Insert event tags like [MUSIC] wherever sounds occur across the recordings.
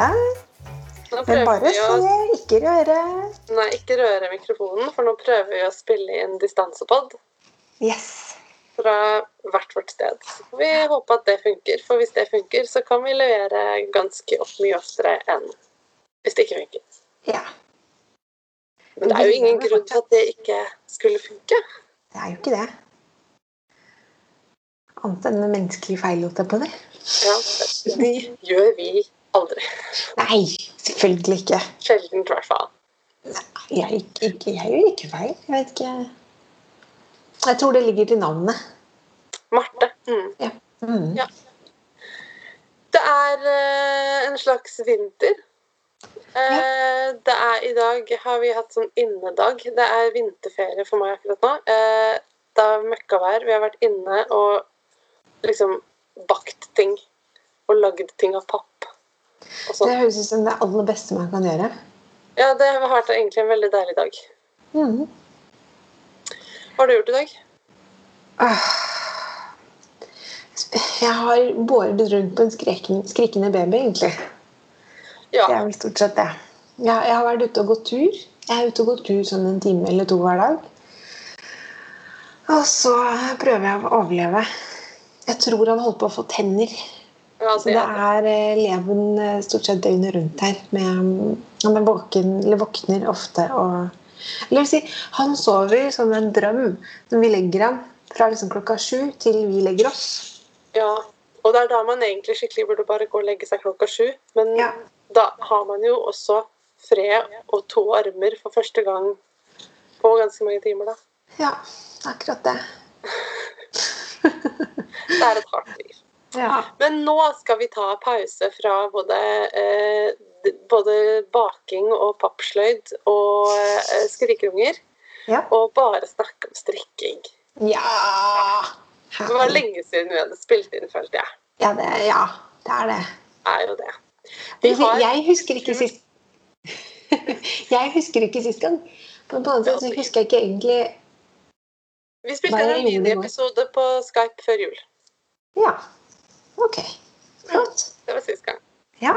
Nå Men bare vi å ikke røre. Nei, ikke røre mikrofonen, for nå prøver vi å spille inn distansepod Yes. fra hvert vårt sted. Vi håper at det funker, for hvis det funker, så kan vi levere ganske opp mye oftere enn hvis det ikke funker. Ja. Men det er jo ingen grunn til at det ikke skulle funke. Det er jo ikke det. Annet enn menneskelige menneskelig feil, holdt jeg på det. Ja, de gjør vi aldri. Nei, selvfølgelig ikke. Sjeldent, i hvert fall. Jeg, ikke, jeg gjør ikke feil. Jeg vet ikke Jeg tror det ligger til navnet. Marte. Mm. Ja. Mm. Ja. Det er uh, en slags vinter. Eh, det er I dag har vi hatt sånn innedag. Det er vinterferie for meg akkurat nå. Uh, det er møkkavær. Vi har vært inne og liksom bakt ting. Og lagd ting av papp. Og Det sånn. høres ut som det aller beste man kan gjøre. Ja, det har vært egentlig en veldig deilig dag. Mm. Hva har du gjort i dag? Ah. Jeg har båret rundt på en skrikende, skrikende baby, egentlig. Ja. Det er vel stort sett det. Jeg, jeg har vært ute og gått tur. Jeg er ute og gått tur sånn en time eller to hver dag. Og så prøver jeg å overleve. Jeg tror han holdt på å få tenner. Ja Så det er eh, leven eh, stort sett døgnet rundt her. Med, han er våken, eller våkner ofte og Eller si, han sover som en drøm når vi legger ham. Fra liksom klokka sju til vi legger oss. Ja, og det er da man egentlig skikkelig burde bare gå og legge seg klokka sju. Men Ja. da har man jo også fred og to armer for første gang på ganske mange timer, da. Ja, akkurat det. [LAUGHS] Det er et hardt liv. Ja. Men nå skal vi ta pause fra både, eh, både baking og pappsløyd og eh, skrikerunger, Ja. og bare snakke om strikking. ja. Det var lenge siden vi hadde spilt inn, følte jeg. Ja, det, ja, det er det. Er jo det. Det Jeg husker ikke sist [LAUGHS] Jeg husker ikke sist gang. På en annen side så husker jeg ikke egentlig Vi spilte en ny episode miniepisode på Skype før jul. Ja. Ok. Flott. Det var sist gang. Ja.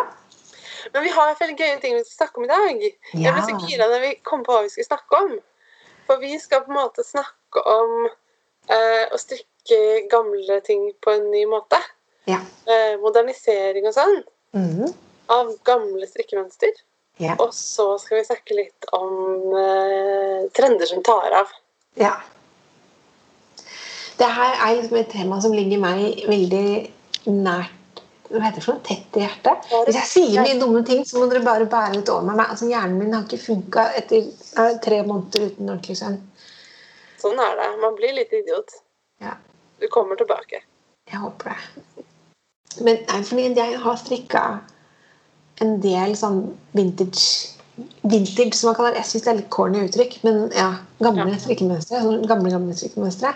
Men vi har veldig gøye ting vi skal snakke om i dag. Jeg ble så Ja. gira da vi kom på hva vi skulle snakke om. For vi skal på en måte snakke om eh, å strikke gamle ting på en ny måte. Ja. Eh, modernisering og sånn. Mm. Av gamle strikkemønster. Ja. Og så skal vi snakke litt om eh, trender som tar av. ja. Det her er liksom et tema som ligger meg veldig nært hva heter det for noe? Tett i hjertet. Hvis jeg sier mye dumme ting, så må dere bare bære litt over med meg. Altså, hjernen min har ikke funka etter uh, tre måneder uten ordentlig søvn. Sånn er det. Man blir litt idiot. Ja. Du kommer tilbake. Jeg håper det. Men nei, fordi jeg har strikka en del sånn vintage Vintage, som man kaller det. Jeg syns det er litt corny uttrykk, men ja, gamle Ja. strikkemønstre. Sånn gamle, gamle strikkemønstre.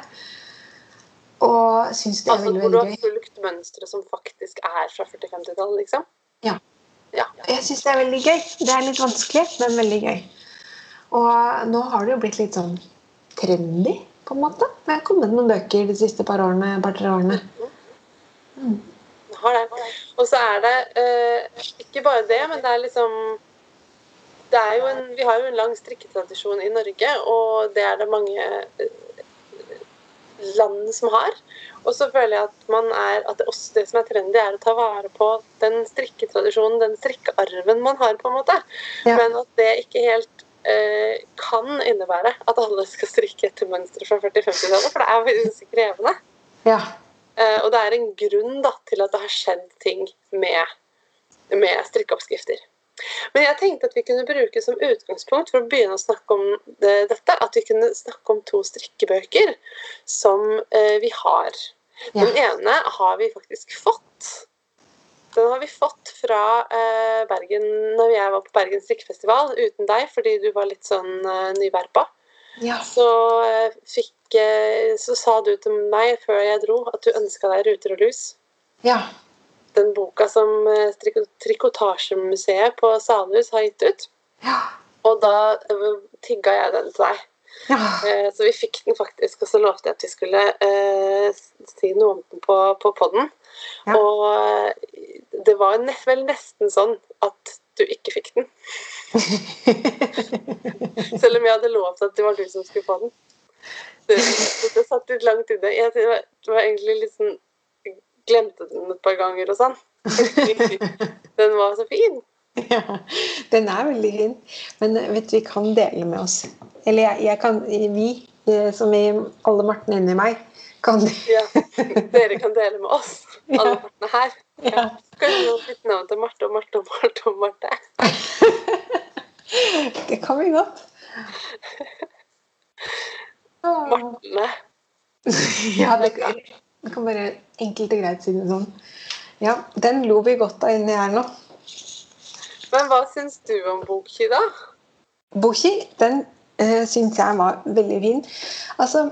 Og syns det er Altså veldig, gøy. Altså, hvor du har fulgt mønstre som faktisk er fra 40-50-tallet, liksom. Ja. Ja. Jeg syns det er veldig gøy. Det er litt vanskelig, men veldig gøy. Og nå har det jo blitt litt sånn trendy, på en måte. Det har kommet noen bøker de siste par årene, par-tre årene. Har det. Og så er det eh, ikke bare det, men det er liksom det er en, Vi har jo en lang strikketradisjon i Norge, og det er det mange land som har. Og så føler jeg at, man er, at det, også det som er trendy, er å ta vare på den strikketradisjonen, den strikkearven man har, på en måte. Ja. Men at det ikke helt eh, kan innebære at alle skal strikke etter mønster fra 40-50-tallet, for det er veldig krevende. Ja. Eh, og det er en grunn da, til at det har skjedd ting med, med strikkeoppskrifter. Men jeg tenkte at vi kunne bruke som utgangspunkt for å begynne å snakke om det, dette, at vi kunne snakke om to strikkebøker som eh, vi har. Ja. Den ene har vi faktisk fått. Den har vi fått fra eh, Bergen når jeg var på Bergen strikkefestival uten deg, fordi du var litt sånn eh, nyverpa. ja. Så, eh, fikk, eh, så sa du til meg før jeg dro at du ønska deg ruter og lus. ja. Den boka som eh, Triko- Trikotasjemuseet på Salhus har gitt ut. ja. Og da eh, tigga jeg den til deg. Ja. Eh, Så vi fikk den faktisk, og så lovte jeg at vi skulle eh, si noe om den på, på podden. Ja. Og det var nest, vel nesten sånn at du ikke fikk den. [LAUGHS] Selv om jeg hadde lovt at det var du som skulle få den. Det, det satt litt langt inne. Jeg det var, det var egentlig litt sånn Glemte den et par ganger og sånn. [LAUGHS] Den var så fin. Ja, den er veldig fin. Men vet du, vi kan dele med oss. Eller jeg, jeg kan Vi, eh, som i alle Martene inni meg, kan [LAUGHS] Ja, dere kan dele med oss, alle Martene her. ja. Kanskje noen bytter navn til Marte og Marte og Marte og Marte. [LAUGHS] Det kan vi godt. Martene. Ja, det kan, det kan bare enkelt og greit si det sånn. Ja, den lo vi godt av inni her nå. Men hva syns du om Boki, da? Boki, den uh, syns jeg var veldig fin. Altså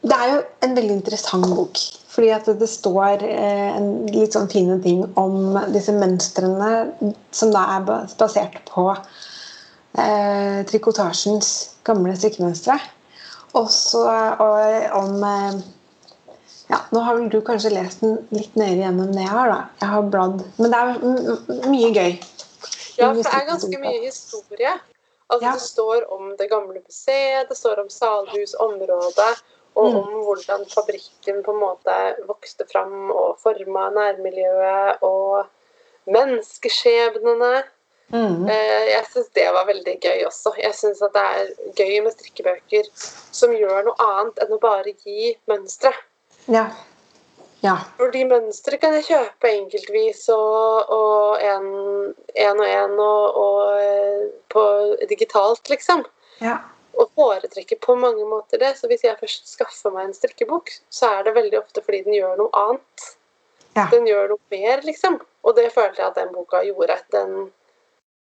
Det er jo en veldig interessant bok. Fordi at det står uh, en litt sånn fine ting om disse mønstrene som da er basert på uh, trikotasjens gamle strikkemønstre. Også og om ja, Nå har vel du kanskje lest den litt nøyere gjennom det jeg har. da. Jeg har bladd. Men det er mye gøy. Ja, for det er ganske mye historie. Altså, Ja. Det står om det gamle museet, det står om Salhusområdet, og Mm. om hvordan fabrikken på en måte vokste fram og forma nærmiljøet, og menneskeskjebnene. Mm. Eh, Jeg syns det var veldig gøy også. Jeg syns det er gøy med strikkebøker som gjør noe annet enn å bare gi mønstre. Ja. Ja. Fordi mønstre kan jeg kjøpe enkeltvis og, og en, en og en og, og eh, på digitalt, liksom. ja. Og foretrekker på mange måter det. Så hvis jeg først skaffer meg en strikkebok, så er det veldig ofte fordi den gjør noe annet. Ja. Den gjør noe mer, liksom. Og det følte jeg at den boka gjorde. Den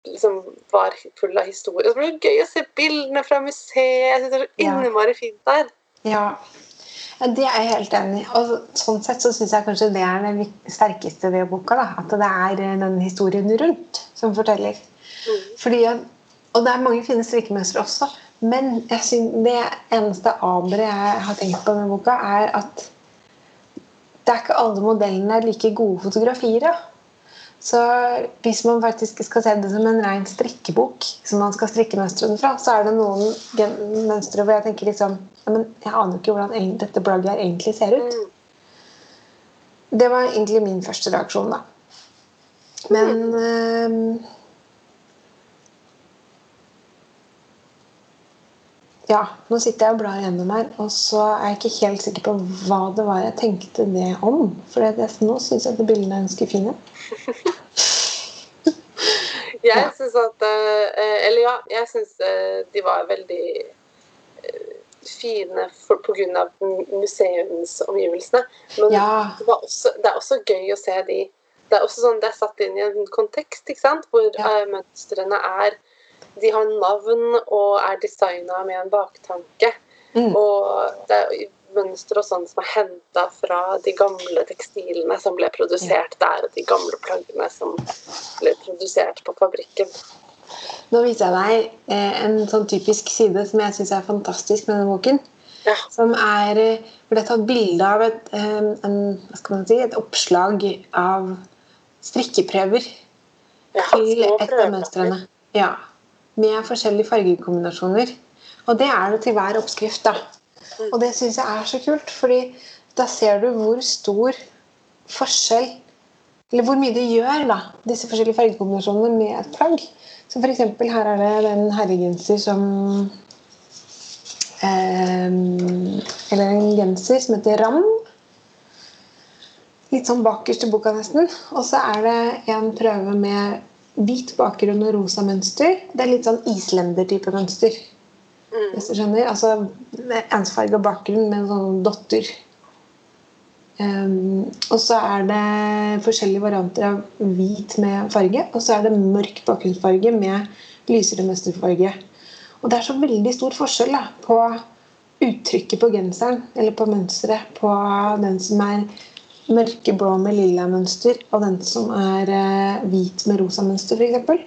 liksom var full av historie. Så det gøy å se bildene fra museet. Jeg synes det er så innmari fint der. Ja. Ja, Det er jeg helt enig i. Og sånn sett så syns jeg kanskje det er det sterkeste ved boka. da, At det er eh, den historien rundt som forteller. Mm. Fordi, Og det er mange fine strikkemønstre også. Men jeg synes det eneste aberet jeg har tenkt på med boka, er at det er ikke alle modellene er like gode fotografier. av. Så hvis man faktisk skal se det som en ren strikkebok, som man skal strikke mønstrene fra, så er det noen mønstre hvor jeg tenker liksom ja, men Jeg aner ikke hvordan dette plagget her egentlig ser ut. Mm. Det var egentlig min første reaksjon, da. Men ehm, Ja, nå sitter jeg og blar gjennom her, og så er jeg ikke helt sikker på hva det var jeg tenkte det om. For nå syns jeg at bildene er ganske fine. [LAUGHS] Jeg Ja. syns at eh, Eller ja, jeg syns eh, de var veldig eh, fine pga. museumsomgivelsene. Men Ja. det, var også, det er også gøy å se de Det er også sånn det er satt inn i en kontekst, ikke sant? hvor Ja. eh, mønstrene er De har navn og er designa med en baktanke. Mm. Og det er mønstre og sånn som er henta fra de gamle tekstilene som ble produsert der, de gamle plaggene som ble produsert på fabrikken. Nå viser jeg deg eh, en sånn typisk side som jeg syns er fantastisk med denne boken. Ja. Som er ble hvor det er tatt bilde av et, eh, en, si, et oppslag av strikkeprøver Ja, til et av mønstrene. Ja, med forskjellige fargekombinasjoner. Og det er det til hver oppskrift. da. Mm. Og det syns jeg er så kult, fordi da ser du hvor stor forskjell Eller hvor mye det gjør, da, disse forskjellige fargekombinasjonene med et plagg. Så for eksempel her er det den herregenser som eh, Eller en genser som heter Ram. Litt sånn bakerst i boka, nesten. Og så er det en prøve med hvit bakgrunn og rosa mønster. Det er litt sånn islender-type mønster. Mm. Hvis du skjønner. Altså ensfarga bakgrunn med sånne dotter. Um, og så er det forskjellige varianter av hvit med farge. Og så er det mørk bakgrunnsfarge med lysere mønsterfarge. Og det er så veldig stor forskjell da, på uttrykket på genseren eller på mønsteret på den som er mørkeblå med lilla mønster, og den som er eh, hvit med rosa mønster, f.eks.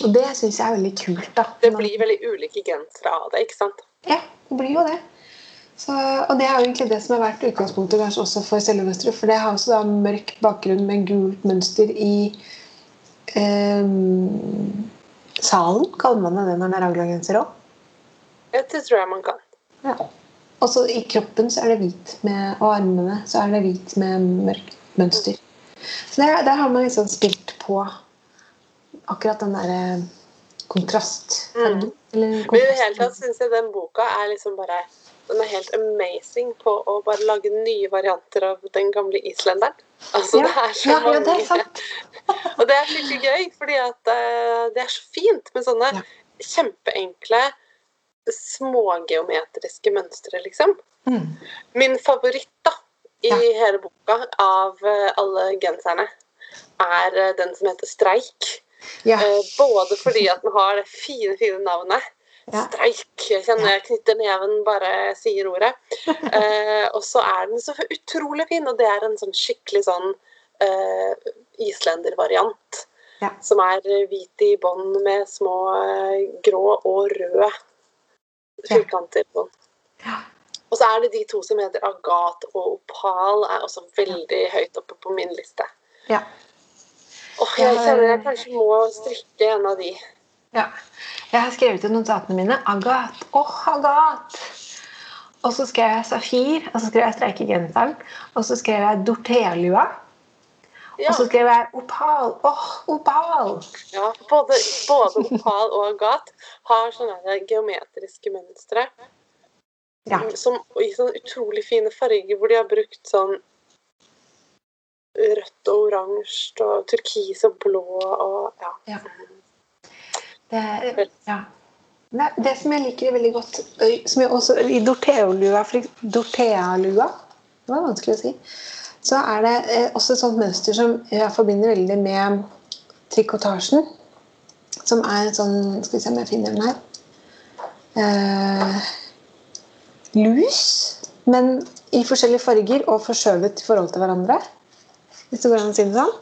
Og det syns jeg er veldig kult. da. Det blir veldig ulike gensere av det, ikke sant? Ja, det blir jo det. Så, og det er jo egentlig det som har vært utgangspunktet kanskje også for selvemønsteret. For det har også da mørk bakgrunn med gult mønster i eh, salen. Kaller man det det når det er raglagenser òg? Ja, det tror jeg man kan. Ja. Og så i kroppen så er det hvit med, og armene så er det hvit med mørkt mønster. Så der, der har man liksom spilt på akkurat den derre kontrast. Mm. Eller Men i det hele tatt syns jeg den boka er liksom bare Den er helt amazing på å bare lage nye varianter av den gamle islenderen. Altså, Ja, det er så ja, ja, det er sant. [LAUGHS] Og det er skikkelig gøy, fordi at uh, det er så fint med sånne Ja. kjempeenkle, smågeometriske mønstre, liksom. Mm. Min favoritt da, i Ja. hele boka av eh, alle genserne er eh, den som heter Streik. Ja. Eh, både fordi at den har det fine, fine navnet. Ja. Streik. Jeg kjenner jeg knytter neven bare jeg sier ordet. [LAUGHS] Eh, og så er den så utrolig fin, og det er en sånn skikkelig sånn eh, islendervariant. Ja. Som er hvit i bånn med små grå og røde firkanter. Ja. Og så er det de to som heter agat og opal, er også veldig høyt oppe på min liste. Ja. Åh, jeg kjenner jeg kanskje må strikke en av de. ja. Jeg har skrevet ut notatene mine Agat. Åh, Agat! Og så skrev jeg Safir, og så skrev jeg streikegenseren. Og så skrev jeg Dortea-lua. Ja, Og så skrev jeg Opal. Åh, Opal! ja både, både opal og agat har sånne geometriske mønstre. Ja. Som, og I sånne utrolig fine farger, hvor de har brukt sånn rødt og oransje og turkis og blå og ja. Ja. Det, ja. Nei, det som jeg liker veldig godt som jeg også, I Dortea-lua? Det var vanskelig å si. Så er det eh, også et sånt mønster som jeg forbinder veldig med trikotasjen. Som er en sånn Skal vi se om jeg finner den her. Eh, lus, men i forskjellige farger og forskjøvet i forhold til hverandre. Hvis det går an å si det sånn.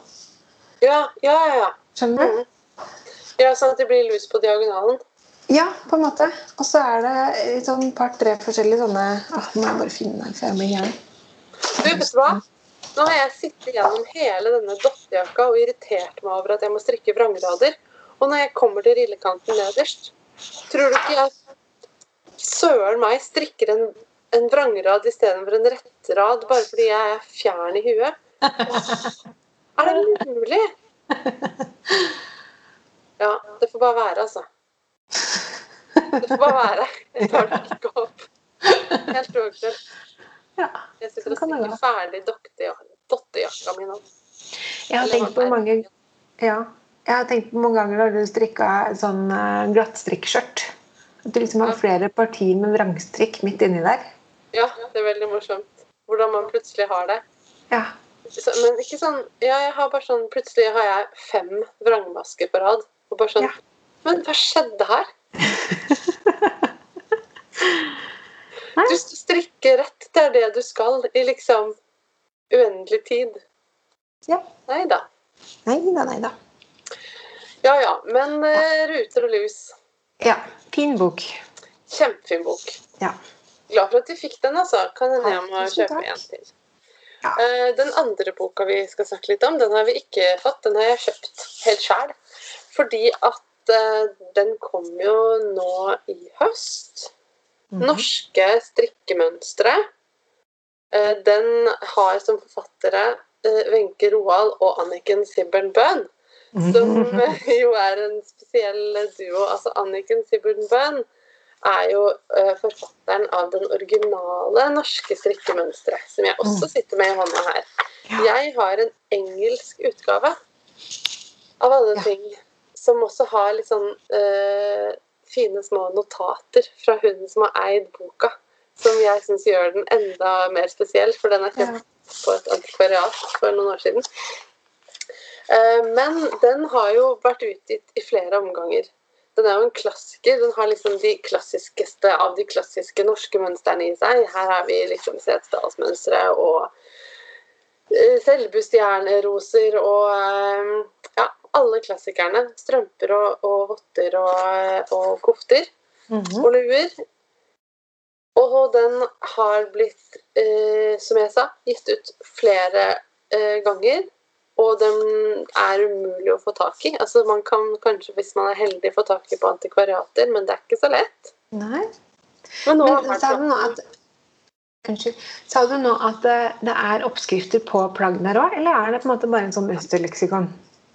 Ja, ja, ja. Skjønner du? Mm. Ja, sånn at det blir lus på diagonalen. Ja, på en måte. Og så er det et sånn par-tre forskjellige sånne ah, Nå må jeg bare finne den for jeg blir gæren. Du, vet du hva? Nå har jeg sittet gjennom hele denne dottejakka og irritert meg over at jeg må strikke vrangrader. Og når jeg kommer til rillekanten nederst, tror du ikke jeg søren meg strikker en, en vrangrad istedenfor en rettrad bare fordi jeg er fjern i huet? [LAUGHS] Er det mulig? Ja, det får bare være, altså. Det får bare være. Jeg tar det ikke opp. Helt uaktuelt. Ja. Jeg sitter og strikker ferdig det strikker gå. Dottejakka mi nå. Jeg har tenkt på mange ja, jeg har tenkt på mange ganger når du strikka sånn uh, glattstrikkskjørt. At du liksom har flere partier med vrangstrikk midt inni der. Ja, det er veldig morsomt. Hvordan man plutselig har det. Ja. Så, men ikke sånn Ja, jeg har bare sånn Plutselig har jeg fem vrangmasker på rad. Og bare sånn Ja. Men hva skjedde her? [LAUGHS] Du strikker rett. Det er det du skal i liksom uendelig tid. Ja. Nei da. Nei da, nei da. Ja ja. Men eh, Ruter og lus. Ja. Fin bok. Kjempefin bok. Ja. Glad for at vi fikk den, altså. Kan hende jeg må kjøpe en til. Ja. Eh, Den andre boka vi skal snakke litt om, den har vi ikke fått. Den har jeg kjøpt helt sjæl. Fordi at eh, den kom jo nå i høst. Mhm. Norske strikkemønstre. Eh, Den har som forfattere eh, Wenche Roald og Anniken Sibbern Bøhn. Som [LAUGHS] jo er en spesiell duo. Altså Anniken Sibbern Bøhn er jo eh, forfatteren av den originale norske strikkemønsteret, som jeg også Mm. sitter med i hånda her. Jeg har en engelsk utgave av alle ting, som også har litt sånn eh, fine små notater fra hun som har eid boka. Som jeg syns gjør den enda mer spesiell, for den er kjøpt Ja. på et antikvariat for noen år siden. Eh, Men den har jo vært utgitt i flere omganger. Den er jo en klassiker. Den har liksom de klassiskeste av de klassiske norske mønstrene i seg. Her har vi liksom Setesdalsmønsteret og eh, selvbustjerneroser og eh, ja, alle klassikerne. Strømper og, og votter og, og kofter Mhm. og luer. Og den har blitt, eh, som jeg sa, gitt ut flere eh, ganger. Og den er umulig å få tak i. Altså Man kan kanskje, hvis man er heldig, få tak i på antikvariater, men det er ikke så lett. Nei. Men Men sa du nå at Unnskyld. Sa du nå at det, det er oppskrifter på plagg der òg, eller er det på en måte bare en sånn mønsterleksikon?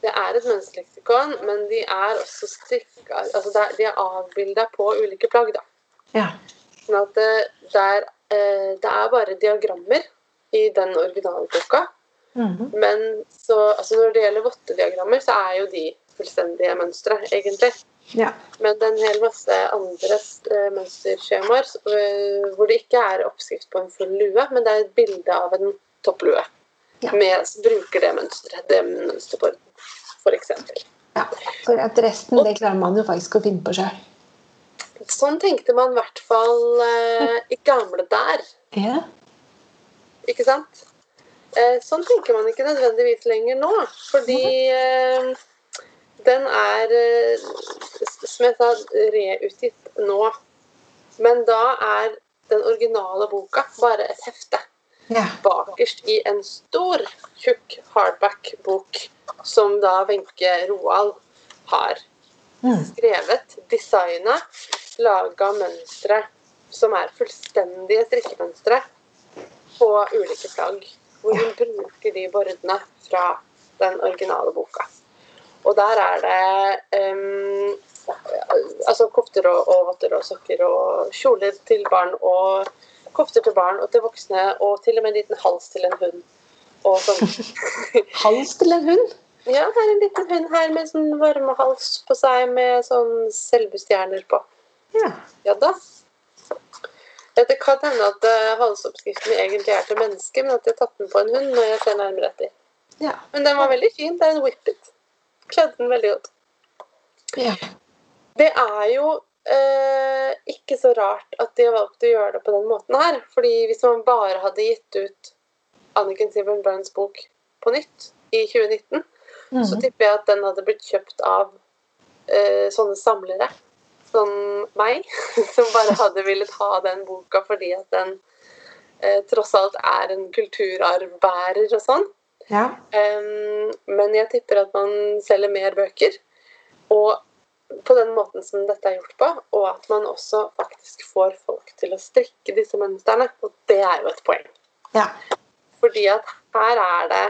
Det er et mønsterleksikon, men de er også strikka Altså de er avbilda på ulike plagg, da. Ja. Sånn at det, der, er, eh, det er bare diagrammer i den originalboka. -hmm. Men så, altså når det gjelder vottediagrammer, så er jo de fullstendige mønstre, egentlig. ja. Men det er en hel masse andre eh, mønsterskjemaer eh, hvor det ikke er oppskrift på en full lue, men det er et bilde av en topplue. Ja. Med, som bruker det mønsteret, det mønsterborden, for eksempel. ja. For at resten det klarer man jo faktisk å finne på sjøl. Sånn tenkte man i hvert fall eh, i gamle der, Ja. ikke sant? Eh, sånn tenker man ikke nødvendigvis lenger nå, fordi eh, den er, eh, som jeg sa, reutgitt nå. Men da er den originale boka bare et hefte. ja. Bakerst i en stor, tjukk hardback-bok som da Wenche Roald har Mm. skrevet, designa, laga mønstre som er fullstendige strikkemønstre på ulike plagg. Hvor hun bruker de bordene fra den originale boka. Og der er det um, altså kofter og, og votter og sokker og kjoler til barn og kofter til barn og til voksne og til og med en liten hals til en hund. Sånn [LAUGHS] Hals til en hund? ja, det er en liten hund her med sånn varmehals på seg med sånn selbustjerner på. Ja. Ja da. Det kan hende at eh, halsoppskriften egentlig er til mennesker, men at de har tatt den på en hund når jeg ser nærmere etter. Ja. Men den var veldig fin. Det er en whippet. Kledde den veldig godt. ja. Det er jo eh, ikke så rart at de har valgt å gjøre det på den måten her. Fordi hvis man bare hadde gitt ut Anniken Sibben Burns bok på nytt i 2019, så Mhm. tipper jeg at den hadde blitt kjøpt av eh, sånne samlere som meg, [LAUGHS] som bare hadde villet ha den boka fordi at den eh, tross alt er en kulturarvbærer og sånn. ja. Um, men jeg tipper at man selger mer bøker, og på den måten som dette er gjort på, og at man også faktisk får folk til å strikke disse mønstrene, og det er jo et poeng. ja. Fordi at her er det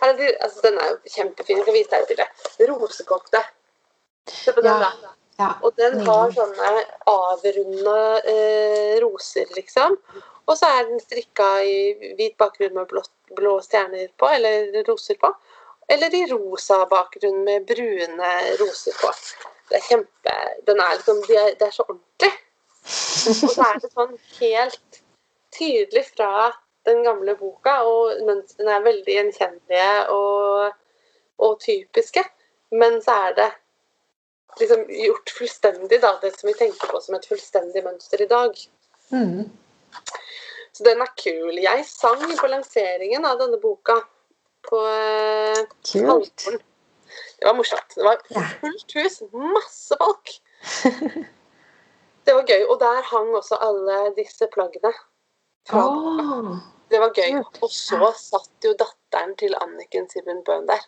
her er det, altså Den er jo kjempefin. Jeg skal vise deg et bilde. Rosekokte. Se på den, Ja. da. Ja. Og den har sånne avrunda eh, roser, liksom. Og så er den strikka i hvit bakgrunn med blå, blå stjerner på, eller roser på. Eller i rosa bakgrunn med brune roser på. Det er kjempe Den er liksom Det er, det er så ordentlig. Og så er det sånn helt tydelig fra den gamle boka, og mønstrene er veldig gjenkjennelige og, og typiske. Men så er det liksom gjort fullstendig, da, det som vi tenker på som et fullstendig mønster i dag. Mm. Så den er kul. Jeg sang på lanseringen av denne boka på eh, Kult. Det var morsomt. Det var fullt hus, masse folk. [LAUGHS] Det var gøy. Og der hang også alle disse plaggene. Boka. Det var gøy. Og så satt jo datteren til Anniken Sibben Bøhn der.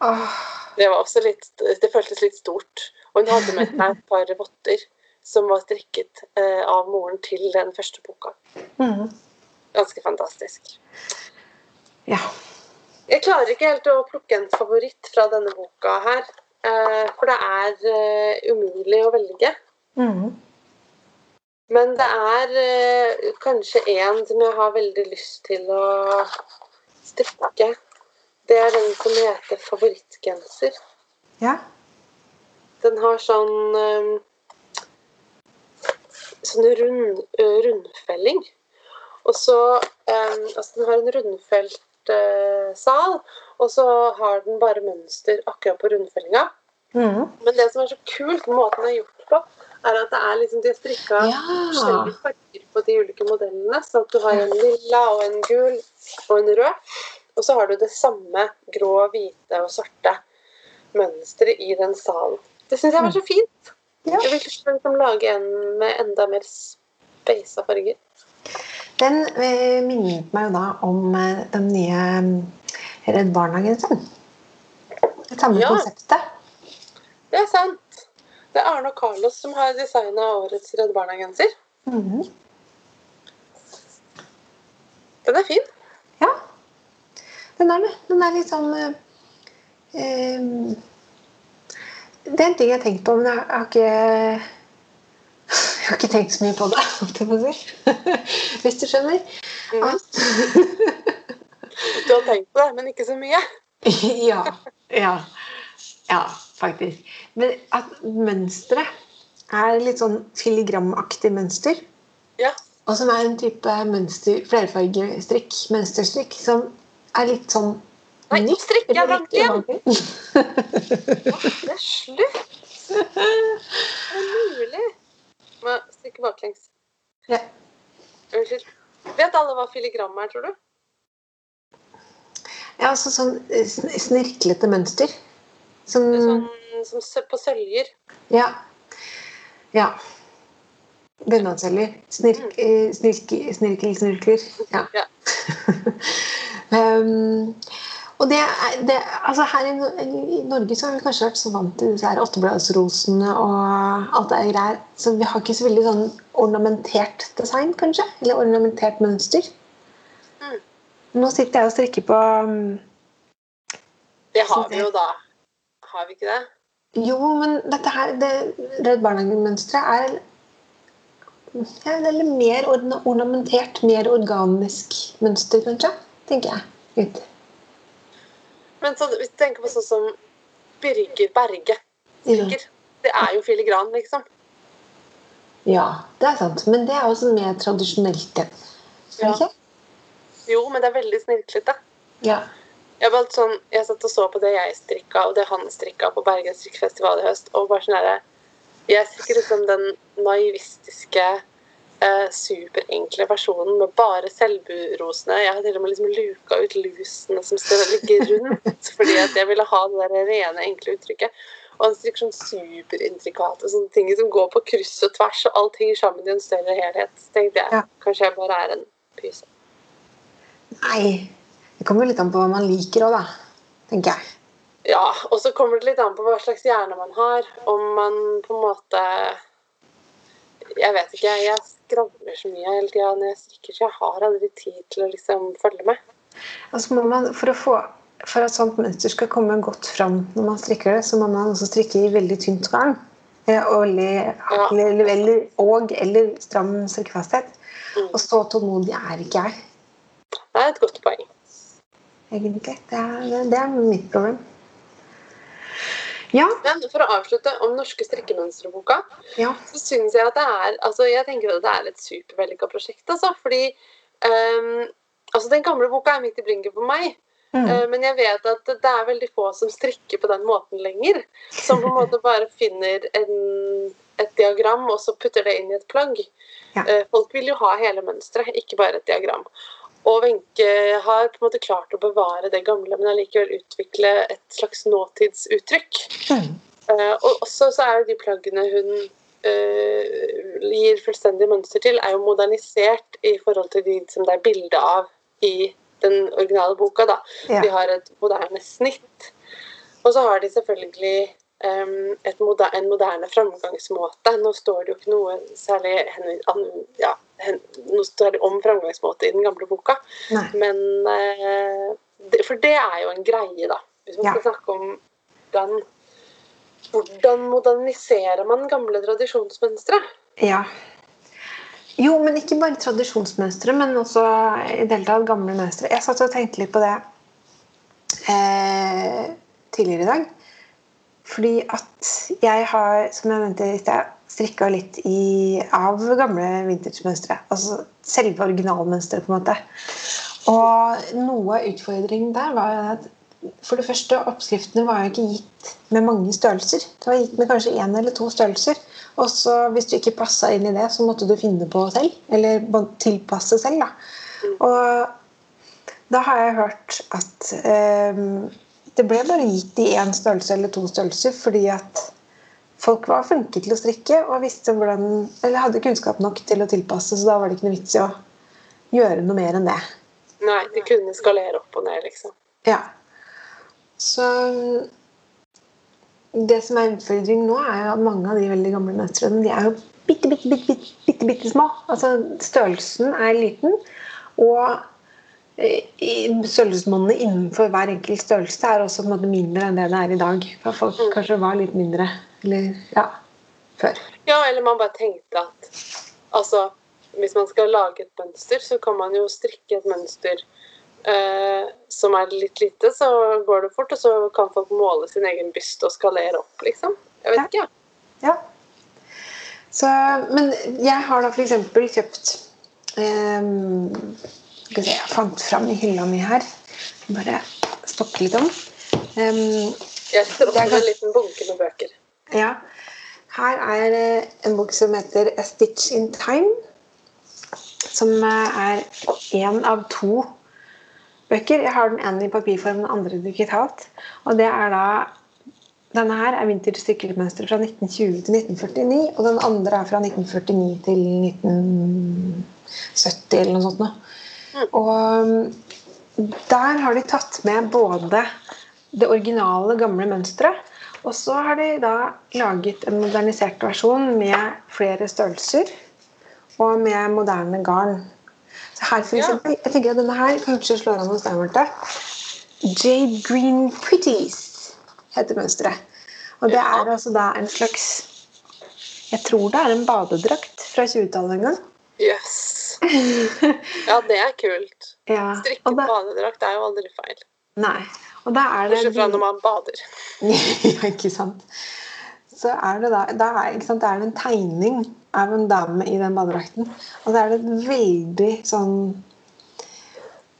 Åh. Det var også litt, det føltes litt stort. Og hun hadde med seg et par votter som var strikket eh, av moren til den første boka. Mhm. Ganske fantastisk. Ja. Jeg klarer ikke helt å plukke en favoritt fra denne boka her. eh, for det er eh, umulig å velge. Mm. Men det er kanskje en som jeg har veldig lyst til å strikke. Det er den som heter Favorittgenser. Ja. Den har sånn eh, Sånn rund, rundfelling. Og så eh, Altså, den har en rundfelt sal, og så har den bare mønster akkurat på rundfellinga. Mm. Men det som er så kult, måten den er gjort på, er at det er liksom de har strikka Ja. forskjellige farger på de ulike modellene. Så at du har en lilla og en gul og en rød. Og så har du det samme grå, hvite og svarte mønsteret i den salen. Det syns jeg var så fint. Ja. Jeg vil liksom lage en med enda mer speisa farger. Den eh, minnet meg jo da om eh, den nye eh, Redd Barna-genseren. Det samme Ja. konseptet. Det er sant. Det er Arne og Carlos som har designa årets Redd Barna-genser. Mhm. Den er fin. Den er det. Den er litt sånn eh, eh, Det er en ting jeg har tenkt på, men jeg har ikke Jeg har ikke tenkt så mye på det. [LAUGHS] Hvis du skjønner. Mhm. At, Du har tenkt på det, men ikke så mye. [LAUGHS] ja. Ja. Ja, faktisk. Men at mønsteret er litt sånn filigramaktig mønster. Ja. Og som er en type mønster, flerfargestrikk, mønsterstrikk, som er litt sånn Nei, nå strikker jeg langt igjen. Det er slutt! Det er mulig. Må strikke baklengs. Ja. Unnskyld. Vet alle hva filigram er, tror du? Ja, altså sånn eh, snirklete mønster. Som er Sånn som på søljer. Ja. Ja. Bunadsceller. Snirk, eh, snirk, snirkel, snirkler. Ja. Ja. um, [LAUGHS] og det det, altså Her i, i Norge så har vi kanskje vært så vant til disse her åttebladsrosene og alt det greier. Så vi har ikke så veldig sånn ornamentert design, kanskje. Eller ornamentert mønster. Mm. Nå sitter jeg og strikker på um, Det har vi jo da. Har vi ikke det? Jo, men dette her, det Redd Barna-mønsteret er ja, er litt mer ornamentert, mer organisk mønster, kanskje. Tenker jeg. Ut. Men så, hvis du tenker på sånn som Birger Berge strikker. Det er jo filigran, liksom. Ja, det er sant. Men det er også mer tradisjonelt. det. Ja. ikke? Jo, men det er veldig snirklete. Ja. Jeg, sånn, jeg satt og så på det jeg strikka, og det han strikka på Bergen strikkefestival i høst. og bare sånn der, Jeg strikker liksom den naivistiske, eh, superenkle personen med bare selburosene. Jeg har til og med liksom luka ut lusene som skal ligge rundt, [LAUGHS] fordi at jeg ville ha det der rene, enkle uttrykket. Og han strikker sånn superintrikate sånne ting som går på kryss og tvers, og alt henger sammen i en større helhet. Så tenkte jeg Ja. kanskje jeg bare er en pyse. Nei. Det kommer jo litt an på hva man liker òg, da. Tenker jeg. Ja, og så kommer det litt an på hva slags hjerne man har. Om man på en måte Jeg vet ikke. Jeg skravler så mye hele tida når jeg strikker, så jeg har aldri tid til å liksom følge med. Altså må man, for, å få, for at sånt mønster skal komme godt fram når man strikker det, så må man også strikke i veldig tynt garn. Eh, Og eller, eller, eller, og, eller stram strikkefasthet. Mm. Og så tålmodig er ikke jeg. Det er et godt poeng. egentlig. Det er, det er mitt problem. Ja. Men for å avslutte om norske strikkemønsterboka, ja. så syns jeg at det er altså Jeg tenker at det er et supervellykka prosjekt, altså. Fordi um, altså den gamle boka er midt i blinken for meg. Mm. Uh, Men jeg vet at det er veldig få som strikker på den måten lenger. Som på en måte bare finner en, et diagram og så putter det inn i et plagg. Ja. Uh, Folk vil jo ha hele mønsteret, ikke bare et diagram. Og Wenche har på en måte klart å bevare det gamle, men allikevel utvikle et slags nåtidsuttrykk. Mm. Eh, og også så er jo de plaggene hun uh, gir fullstendig mønster til, er jo modernisert i forhold til de som det er bilde av i den originale boka. da. Ja. De har et moderne snitt. Og så har de selvfølgelig moder en moderne framgangsmåte. Nå står det jo ikke noe særlig ja, står det om framgangsmåte i den gamle boka, Nei. men eh, For det er jo en greie, da. Hvis man Ja. skal snakke om hvordan hvordan moderniserer man gamle tradisjonsmønstre? Ja. Jo, men ikke bare tradisjonsmønstre, men også i det hele tatt gamle mønstre. Jeg satt og tenkte litt på det eh, tidligere i dag. Fordi at jeg har, som jeg nevnte litt, strikka litt i, av gamle vintage-mønstre. Altså selve originalmønsteret, på en måte. Og noe av utfordringen der var at for det første, oppskriftene var jo ikke gitt med mange størrelser. Det var gitt med kanskje én eller to størrelser. Og så hvis du ikke passa inn i det, så måtte du finne på selv. Eller tilpasse selv, da. Og da har jeg hørt at eh, det ble bare gitt i én størrelse eller to størrelser fordi at folk var flinke til å strikke og visste hvordan, eller hadde kunnskap nok til å tilpasse, så da var det ikke noe vits i å gjøre noe mer enn det. Nei, de kunne skalere opp og ned, liksom. Ja. Så det som er utfordring nå, er at mange av de veldig gamle mønstrene de er jo bitte, bitte, bitte, bitte, bitte, bitte små. Altså størrelsen er liten, og eh, størrelsesmålene innenfor hver enkelt størrelse er også på en måte mindre enn det det er i dag. For folk Mm. kanskje var litt mindre eller, ja, før. Ja, eller man bare tenkte at altså, hvis man skal lage et mønster, så kan man jo strikke et mønster eh, som er litt lite, så går det fort, og så kan folk måle sin egen byst og skalere opp, liksom. Jeg vet Ja. ikke. Ja. Så, men jeg har da f.eks. kjøpt ehm, Skal vi se, jeg fant fram i hylla mi her. Bare stokke litt om. Um, Jeg sitter også med en liten bunke med bøker. ja. Her er eh, en bok som heter A Stitch in Time. Som eh, er én av to bøker. Jeg har den ene i papirform, den andre digitalt. Og det er da Denne her er vinterstykkelmønster fra 1920 til 1949, og den andre er fra 1949 til 1970 eller noe sånt. Nå. Og um, der har de tatt med både det originale, gamle mønsteret, og så har de da laget en modernisert versjon med flere størrelser og med moderne garn. Så her for eksempel, jeg tenker at denne her kanskje slår an hos deg, Marte. Jade Green Pretties heter mønsteret. Og det er altså da en slags Jeg tror det er en badedrakt fra 20-tallet en gang. Yes. [LAUGHS] Ja, det er kult. Ja, Strikke da, badedrakt er jo aldri feil. nei. Og da er det Bortsett fra når man bader. [LAUGHS] ja, ikke sant. Så er det da, da er, ikke sant, det er en tegning av en dame i den badedrakten. Og da er det et veldig sånn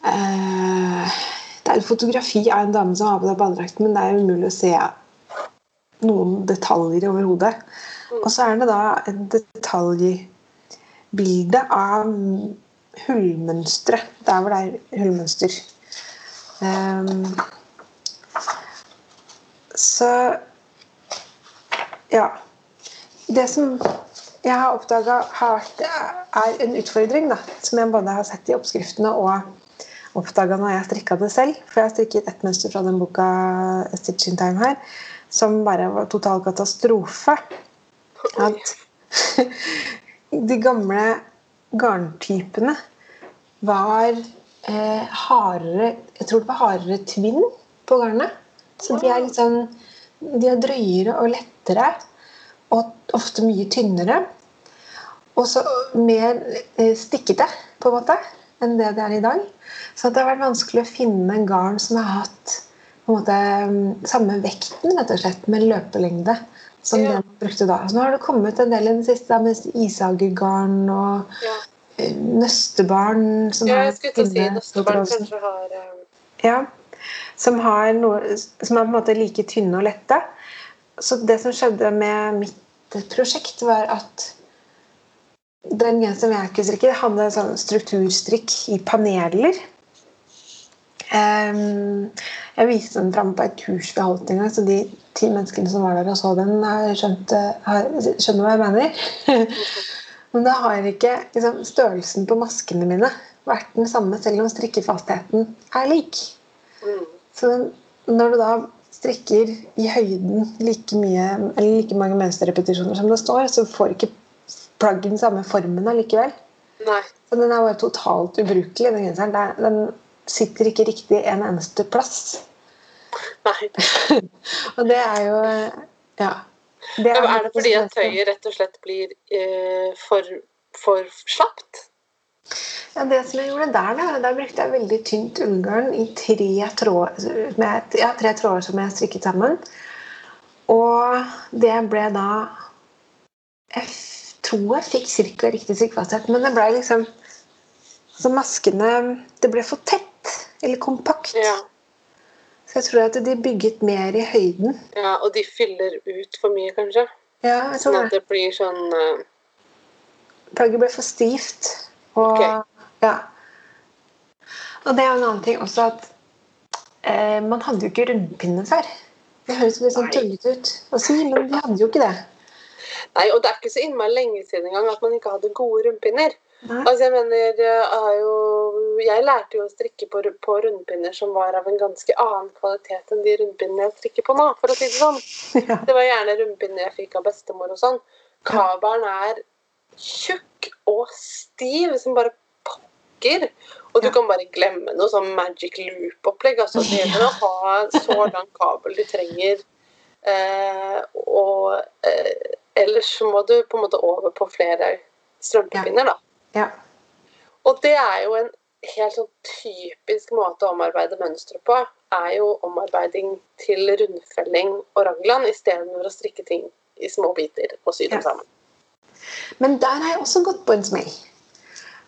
eh, Det er et fotografi av en dame som har på seg badedrakten, men det er umulig å se noen detaljer overhodet. Og så er det da et detaljbilde av hullmønstre. Der hvor det er hullmønster. Um, så ja. Det som jeg har oppdaga er en utfordring, da, som jeg både har sett i oppskriftene og oppdaga når jeg strikka det selv. For jeg har strikket ett mønster fra den boka Stitch in Time her, som bare var total katastrofe. At [LAUGHS] de gamle garntypene var eh, hardere Jeg tror det var hardere tvinn på garnet. Så de er litt sånn De er drøyere og lettere. Og ofte mye tynnere. Og så mer eh, stikkete, på en måte, enn det det er i dag. Så det har vært vanskelig å finne garn som har hatt på en måte, mm, samme vekten, rett og slett, med løpelengde. Som Ja. det man brukte da. Så nå har det kommet en del i det siste med ishagegarn og Ja, eh, nøstebarn som ja jeg skulle til å si nøstebarn kanskje har eh, Ja, som, har noe, som er på en måte like tynne og lette. Så det som skjedde med mitt prosjekt, var at den genseren jeg ikke strikker, hadde en sånn strukturstrikk i paneler. Um, jeg viste den fram på et kurs vi holdt en gang, så de ti menneskene som var der og så den, har skjønt, eh, har, skjønner hva jeg mener. [LAUGHS] Men da har ikke liksom, størrelsen på maskene mine vært den samme, selv om strikkefastheten er lik. mm. Så når du da strikker i høyden like mye, eller like mange mønsterrepetisjoner som det står, så får ikke plagget den samme formen allikevel. Nei. Så den er bare totalt ubrukelig, den genseren. Er- Den sitter ikke riktig en eneste plass. Nei. [LAUGHS] Og det er jo Ja. Det er, Er det fordi at tøyet rett og slett blir eh, for, for slapt? Ja, det som jeg gjorde der, da, der brukte jeg veldig tynt ullgarn i tre tråder, med, ja, tre tråder som jeg strikket sammen. Og det ble da Jeg tror jeg fikk ca. riktig strikkefasthet, men det ble liksom Så maskene Det ble for tett. Eller kompakt. Ja. Så jeg tror at de bygget mer i høyden. ja. Og de fyller ut for mye, kanskje? Ja, jeg tror Sånn at det. blir sånn uh... Plagget ble for stivt. Og, Ok. ja. og det er jo en annen ting også at eh, man hadde jo ikke rundpinne før. Det høres litt sånn tullete ut å si, men vi hadde jo ikke det. Nei, og det er ikke så innmari lenge siden engang at man ikke hadde gode rundpinner. Altså, jeg mener, jeg har jo Jeg lærte jo å strikke på, på rundpinner som var av en ganske annen kvalitet enn de rundpinnene jeg strikker på nå, for å si det sånn. [LAUGHS] Ja. Det var gjerne rundpinner jeg fikk av bestemor og sånn. Kabelen er tjukk og stiv som bare pokker. Og du Ja. kan bare glemme noe sånn magic loop-opplegg. Altså, [LAUGHS] det gjelder å ha så lang kabel du trenger. Eh, og eh, ellers må du på en måte over på flere strømpepinner, da. Ja. Og det er jo en helt sånn typisk måte å omarbeide mønstre på. Er jo omarbeiding til rundfelling og raglan istedenfor å strikke ting i små biter og sy dem Ja. sammen. Men der har jeg også gått på en smell.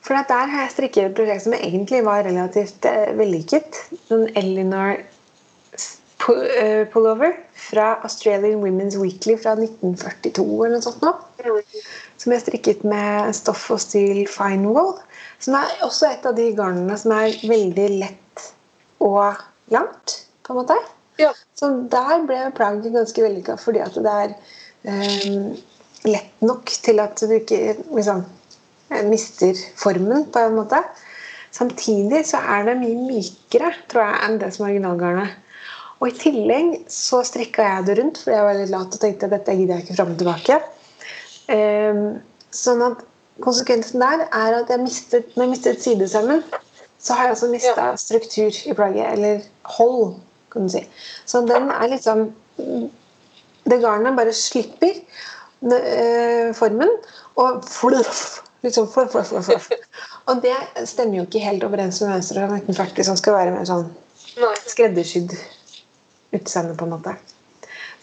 For der har jeg strikket et prosjekt som egentlig var relativt eh, vellykket. Sånn Elinor eh, pullover fra Australian Women's Weekly fra 1942 eller noe sånt nå. Som jeg strikket med stoff og stil fine wool. Som er også et av de garnene som er veldig lett og langt, på en måte. Ja. Så der ble plagget ganske vellykka fordi at det er um, lett nok til at du ikke liksom, eh, mister formen, på en måte. Samtidig så er det mye mykere tror jeg, enn det som er originalgarnet. Og i tillegg så strikka jeg det rundt, fordi jeg var litt lat og tenkte at dette gidder jeg ikke fram og tilbake. Ehm, sånn at konsekvensen der er at jeg mistet, når jeg mistet sidesømmen, så har jeg også mista struktur i plagget. Eller hold, kan du si. Så den er liksom Det garnet bare slipper eh, formen og fluff. Liksom fluff, fluff, fluff, fluff. [LAUGHS] Og det stemmer jo ikke helt overens med mønsteret fra 1940, som skal være mer sånn skreddersydd utseende, på en måte.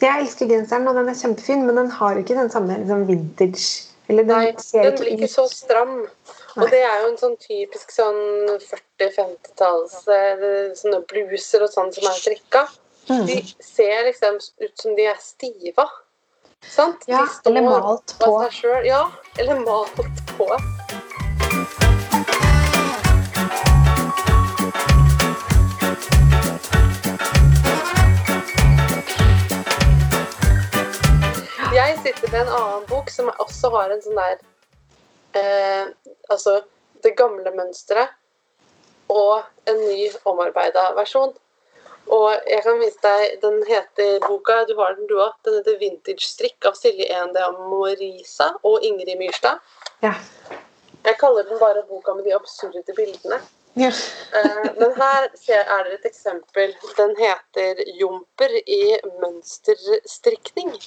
Jeg elsker genseren, og den er kjempefin, men den har ikke den samme liksom, vintage Eller den Nei, ser den blir ikke så stram. Nei. Og det er jo en sånn typisk sånn 40-50-talls eh, sånne bluser og sånn som er strikka. Mm. De ser liksom ut som de er stiva. Sant? Ja, eller malt på. Ja, eller malt på. Sitter med en annen bok som også har en sånn der eh, Altså det gamle mønsteret og en ny omarbeida versjon. Og jeg kan vise deg, Den heter boka, du har den du òg. Den heter 'Vintage strikk' av Silje Ende Morisa og Ingrid Myrstad. Ja. Jeg kaller den bare boka med de absurde bildene. ja. Eh, men her ser, er det et eksempel. Den heter 'Jumper i mønsterstrikning'.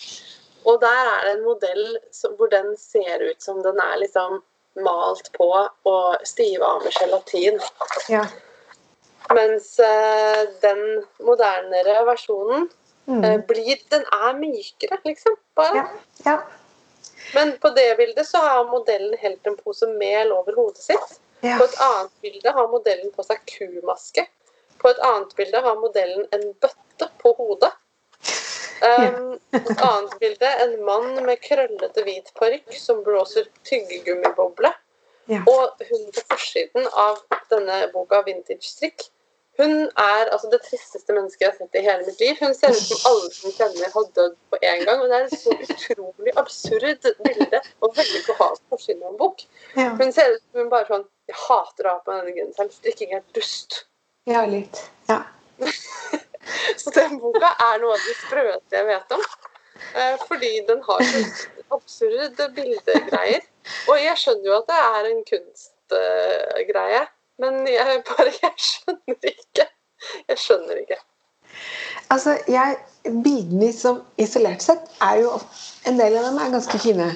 Og der er det en modell som, hvor den ser ut som den er liksom malt på og stiva av med gelatin. ja. Mens eh, den modernere versjonen Mm. eh, blir Den er mykere, liksom. Bare. ja. ja. Men på det bildet så har modellen helt en pose mel over hodet sitt. ja. På et annet bilde har modellen på seg kumaske. På et annet bilde har modellen en bøtte på hodet. Um, et annet bilde en mann med krøllete hvit parykk som blåser tyggegummiboble. ja. Og hun på forsiden av denne boka 'Vintage strikk' hun er altså det tristeste mennesket jeg har sett i hele mitt liv. Hun ser ut som alle som kjenner har dødd på en gang. Og det er et så utrolig absurd bilde og veldig behagelig forsiden av en bok. ja. Hun ser ut som hun bare sånn Jeg hater å ha på denne genseren. Strikking er dust. ja, litt. Ja. [LAUGHS] [LAUGHS] Så den boka er noe av det sprøeste jeg vet om. Eh, Fordi den har så absurde bildegreier. Og jeg skjønner jo at det er en kunstgreie, men jeg bare Jeg skjønner ikke. Jeg skjønner ikke. Altså, jeg, Bildene som isolert sett er jo En del av dem er ganske fine,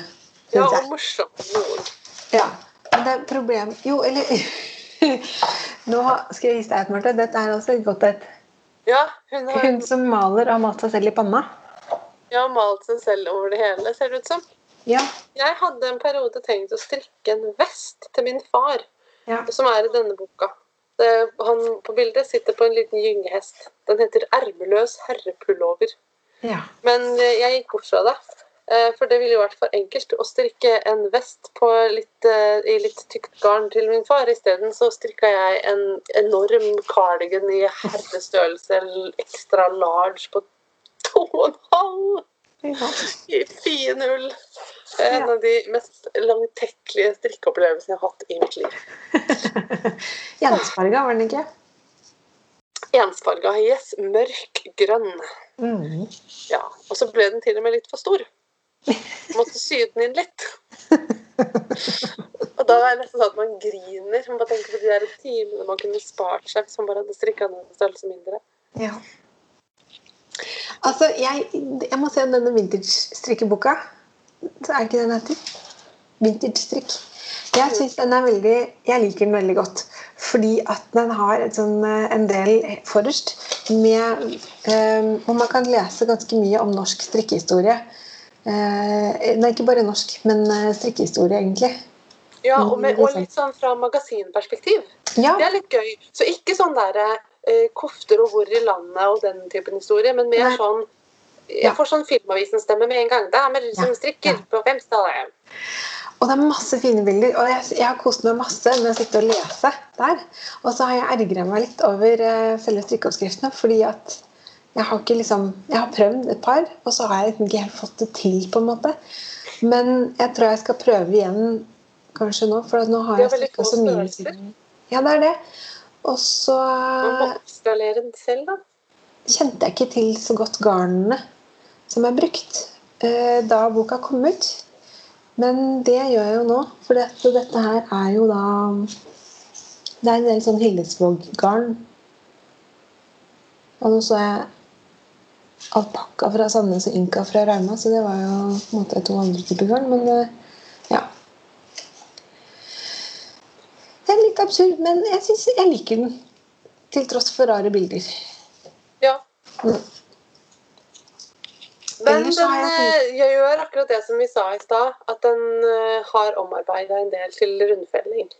Ja, og morsomme noen. Ja. Men det er problem Jo, eller [LAUGHS] Nå skal jeg vise deg et, Marte. Dette er altså et godt et. Ja, hun har Hun som maler har malt seg selv i panna. ja, malt seg selv over det hele, ser det ut som. Ja. Jeg hadde en periode tenkt å strikke en vest til min far. ja. som er i denne boka. Det, han på bildet sitter på en liten gyngehest. Den heter 'Ermeløs herrepullover'. ja. Men eh, jeg gikk bort fra det. Eh, For det ville jo vært for enkelt å strikke en vest på litt, eh, i litt tykt garn til min far. Isteden så strikka jeg en enorm cardigan i herrestørrelse ekstra large på to og en halv i fin ull. En av de mest langtekkelige strikkeopplevelsene jeg har hatt i mitt liv. [LAUGHS] Gjensfarga var den ikke? Ensfarga yes, mørk grønn. Mm. Ja, og så ble den til og med litt for stor. Måtte sy den inn litt. Og da er det nesten sånn at man griner. Man bare tenker på de der timene man kunne spart seg hvis man bare hadde strikka ned en størrelse mindre. Ja. Altså, jeg, jeg må se denne vintage-strikkeboka. Så er ikke den heter? Vintage-strikk. Jeg synes den er veldig Jeg liker den veldig godt. Fordi at den har sånn, eh, en del forrest med um, Og man kan lese ganske mye om norsk strikkehistorie. Eh, nei, ikke bare norsk, men eh, strikkehistorie, egentlig. Ja, og, med, og litt sånn fra magasinperspektiv. Ja, Det er litt gøy. Så ikke sånn der eh, kofter og hvor i landet og den typen historie, men mer Nei. sånn. Jeg får sånn Filmavisen-stemme med en gang. Det Damer som Ja, strikker ja. på femstallet. Og det er masse fine bilder. Og jeg, jeg har kost meg masse med å sitte og lese der. Og så har jeg ergra meg litt over uh, selve strikkeoppskriftene, fordi at jeg har ikke liksom Jeg har prøvd et par, og så har jeg liksom ikke helt fått det til, på en måte. Men jeg tror jeg skal prøve igjen kanskje nå, for at nå har jeg strikka så mye. siden. Ja, det er det. Og så oppskalere den selv, da. kjente jeg ikke til så godt garnene som er brukt eh, da boka kom ut. Men det gjør jeg jo nå, for dette, dette her er jo da Det er en del sånn Hillesvåg-garn. Og nå så jeg alpakka fra Sandnes og Inka fra Rauma, så det var jo på en måte to andre typer garn. Men eh, ja. Det er litt absurd, men jeg syns jeg liker den. Til tross for rare bilder. Ja. Mm. Men den jeg eh, gjør akkurat det som vi sa i stad, at den eh, har omarbeida en del til rundfelling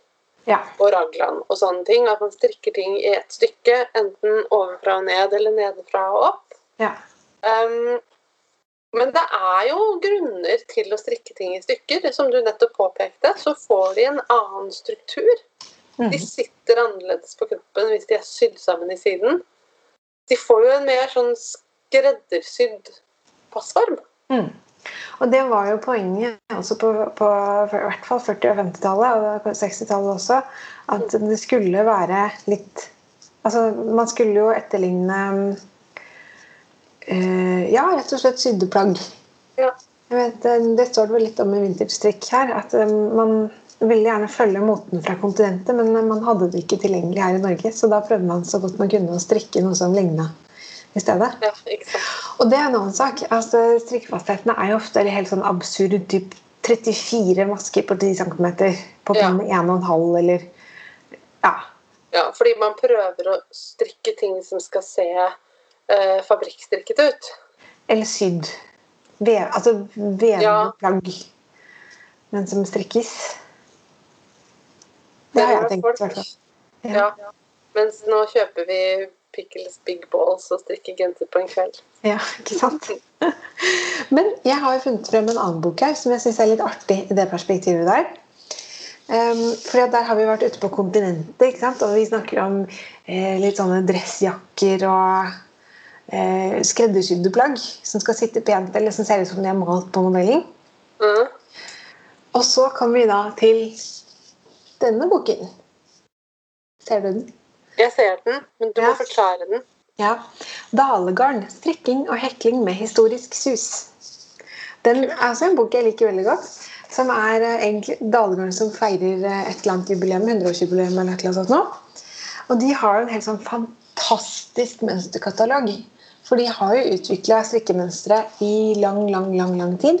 Ja. og raglan og sånne ting. At man strikker ting i ett stykke, enten ovenfra og ned eller nedenfra og opp. ja. Um, men det er jo grunner til å strikke ting i stykker. Som du nettopp påpekte, så får de en annen struktur. De sitter annerledes på kroppen hvis de er sydd sammen i siden. De får jo en mer sånn skreddersydd passform. Mm. Og det var jo poenget også på, på i hvert fall 40- og 50-tallet, og 60-tallet også, at det skulle være litt Altså, man skulle jo etterligne eh, Ja, rett og slett sydde plagg. Ja. Vet, Det står det vel litt om i vintage-strikk her, at eh, man ville gjerne følge moten fra kontinentet, men eh, man hadde det ikke tilgjengelig her i Norge, så da prøvde man så godt man kunne å strikke noe som ligna i stedet. Ja. Og det er en annen sak. Altså, Strikkefastheten er jo ofte helt sånn absurd. Typ 34 masker på 10 cm på Ja. 1,5 eller Ja. Ja, fordi man prøver å strikke ting som skal se eh, fabrikkstrikket ut. Eller sydd. Vev, altså vevende Ja. plagg. Men som strikkes. Det har jeg tenkt, i hvert fall. Ja. Ja. Mens nå kjøper vi Pickles Big Balls og strikker genser på en kveld. Ja, ikke sant? [LAUGHS] Men jeg har jo funnet frem en annen bok her som jeg syns er litt artig i det perspektivet der. Um, for der har vi vært ute på kontinentet, og vi snakker om eh, litt sånne dressjakker og eh, skreddersydde plagg som skal sitte pent, eller som ser ut som de er malt på modellen. Mm. Og så kommer vi da til denne boken. Ser du den? Jeg ser den, men du Ja. må forklare den. Ja. Dalegarn. Strikking og hekling med historisk sus. Den er også en bok jeg liker veldig godt. Som er eh, egentlig Dalegarn som feirer eh, et eller annet jubileum. 100-årsjubileum eller noe sånt nå. Og de har en helt sånn fantastisk mønsterkatalog. For de har jo utvikla strikkemønstre i lang, lang, lang lang tid.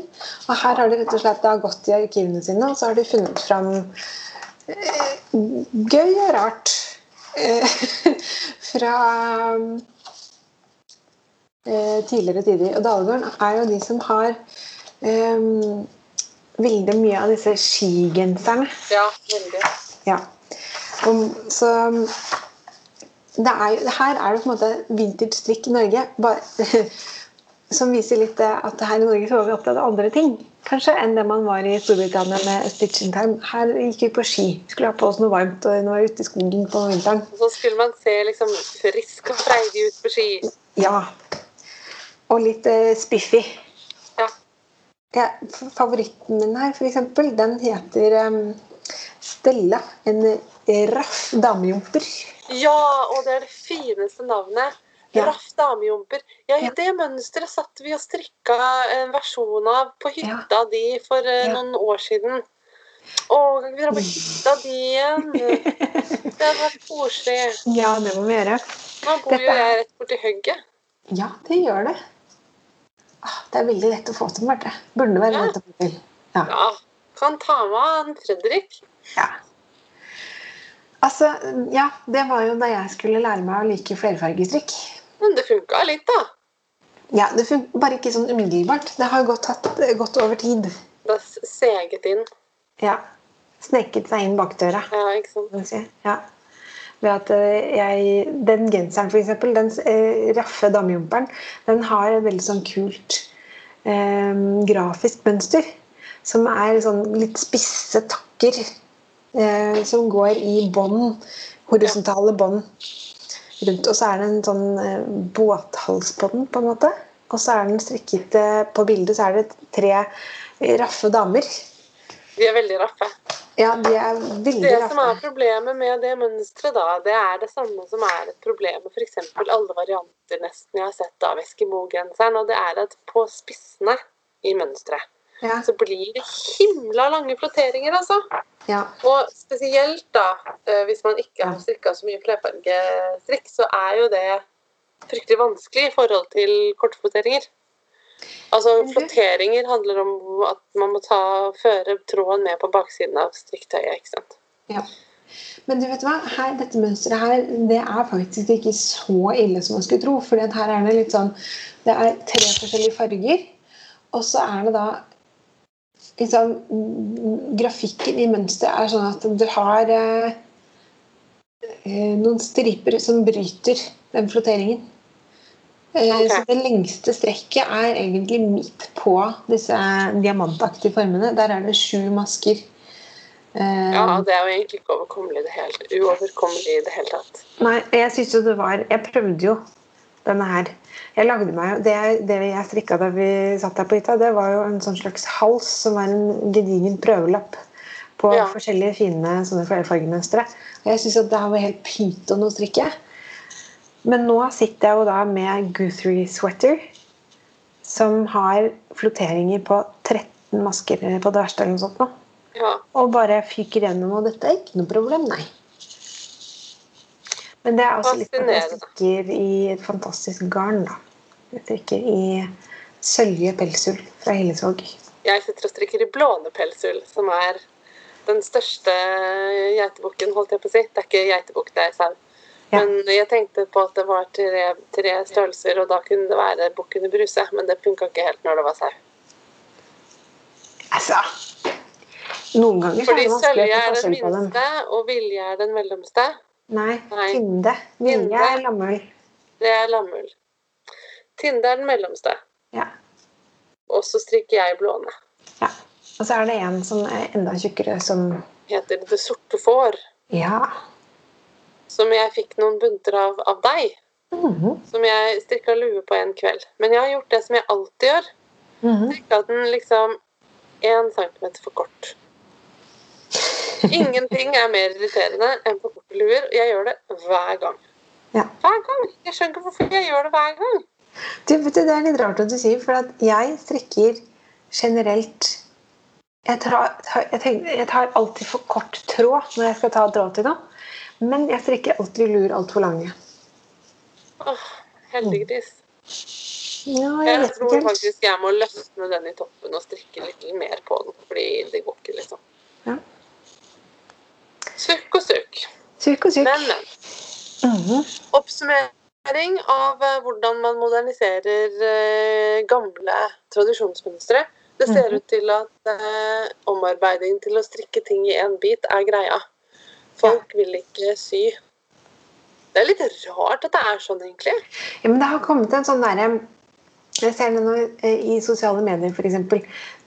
Og her har de rett og slett da gått i arkivene sine og så har de funnet fram eh, gøy og rart eh, [LAUGHS] fra eh, tidligere tider. Og Dalegården er jo de som har eh, veldig mye av disse skigenserne. Ja, veldig. Ja. Og, så er, her er det på en måte vintage strikk i Norge. Bare, [LAUGHS] som viser litt eh, at her i Norge så var vi opptatt av andre ting kanskje, enn det man var i Storbritannia med Stitch in Time. Her gikk vi på ski. Skulle ha på oss noe varmt og nå var ute i skogen på vinteren. Så skulle man se liksom frisk og freidig ut på ski. Ja. Og litt eh, spiffy. Ja. ja. Favoritten min her, for eksempel, den heter um, Stella. En raff damejumper. Ja, og det er det fineste navnet. Ja. Raff damejumper. Ja, I Ja. det mønsteret satt vi og strikka en versjon av på hytta di for uh, Ja. noen år siden. Å, kan vi dra på hytta di igjen? [LAUGHS] Det hadde vært koselig. Ja, det må vi gjøre. Nå bor Dette jo jeg rett borti hugget. Ja, det gjør det. Ah, Det er veldig lett å få til, Marte. Burde være Ja. lett å få til. Ja. Ja, kan ta med han Fredrik. ja. Altså, ja, det var jo da jeg skulle lære meg å like flerfargestrykk. Men det funka litt, da. Ja, det funka bare ikke sånn umiddelbart. Det har gått, tatt, gått over tid. Det har seget inn. Ja. Sneket seg inn bakdøra. Ja, ikke sant. Ja. Ved at eh, jeg, Den genseren, for eksempel, den eh, raffe damejumperen, den har et veldig sånn kult eh, grafisk mønster. Som er sånn litt spisse takker eh, som går i bånd. Horisontale bånd rundt. Og så er det en sånn eh, båthals på den, på en måte. Og så er den strikket eh, På bildet så er det tre raffe damer. De er veldig raffe. Ja, de er veldig Det raffe. som er problemet med det mønsteret, da, det er det samme som er et problem med f.eks. alle varianter nesten jeg har sett av Eskimo-genseren, og det er at på spissene i mønsteret Ja, så blir det himla lange flotteringer, altså. ja. Og spesielt da, eh, hvis man ikke har strikka så mye flerfargestrikk, så er jo det fryktelig vanskelig i forhold til kortfloteringer. Altså, Mhm. flotteringer handler om at man må ta, føre tråden med på baksiden av strikktøyet, ikke sant. Ja. Men du vet hva? Her, dette mønsteret her, det er faktisk ikke så ille som man skulle tro. For her er det litt sånn Det er tre forskjellige farger. Og så er det da liksom, Grafikken i mønsteret er sånn at du har eh, eh, noen striper som bryter den flotteringen. Eh, Ok. Så det lengste strekket er egentlig midt på disse diamantaktige formene. Der er det sju masker. Eh, Ja, det er jo egentlig ikke overkommelig i det hele, uoverkommelig i det hele tatt. Nei, jeg synes jo det var Jeg prøvde jo denne her. Jeg lagde meg Det, det jeg strikka da vi satt der på hytta, det var jo en sånn slags hals som var en gedigen prøvelapp på Ja. forskjellige fine sånne flerfargemønstre. Og jeg syns det var helt pyton å strikke. Men nå sitter jeg jo da med Guthrie Sweater, som har floteringer på 13 masker på det verste eller noe sånt. nå. Ja. Og bare fyker gjennom, og dette er ikke noe problem, nei. Men det er også litt at jeg strikker i et fantastisk garn, da. Jeg strikker i sølje pelsull fra Hillesvåg. Jeg sitter og strikker i blåne pelsull, som er den største geitebukken, holdt jeg på å si. Det er ikke geitebukk, det er sau. Ja. Men jeg tenkte på at det var tre, tre størrelser, og da kunne det være bukk under bruse. Men det funka ikke helt når det var sau. Altså Noen ganger Fordi er det vanskelig sølje å er den forskjell på dem. minste, og vilje er den mellomste. Nei, Nei. Tinde. Vinje er lammøl. Det er lammøl. Tinde er den mellomste. Ja. Og så strikker jeg blåne. ja. Og så er det en som er enda tjukkere, som Heter Det sorte får. Ja. Som jeg fikk noen bunter av av deg. Mhm. Som jeg strikka lue på en kveld. Men jeg har gjort det som jeg alltid gjør. Mhm. Strikka den liksom én centimeter for kort. Ingenting er mer irriterende enn for korte luer. og Jeg gjør det hver gang. Ja. Hver gang. Jeg skjønner ikke hvorfor jeg gjør det hver gang. Du, det er litt rart at du sier, for jeg strikker generelt jeg tar, jeg, tenker, jeg tar alltid for kort tråd når jeg skal ta tråd til noe. Men jeg strikker alltid lur altfor lange. Åh, heldiggris. Ja, jeg Jeg tror ikke faktisk jeg må løsne den i toppen og strikke litt mer på den. Fordi det går ikke, liksom. Ja. Sukk og sukk. Syk og syk. Men, men. Mhm. Oppsummering av eh, hvordan man moderniserer eh, gamle tradisjonsmønstre. Det ser Mhm. ut til at eh, omarbeiding til å strikke ting i én bit er greia. Folk vil ikke sy. Det er litt rart at det er sånn, egentlig. Ja, men det har kommet en sånn derre Jeg ser det nå i sosiale medier, f.eks.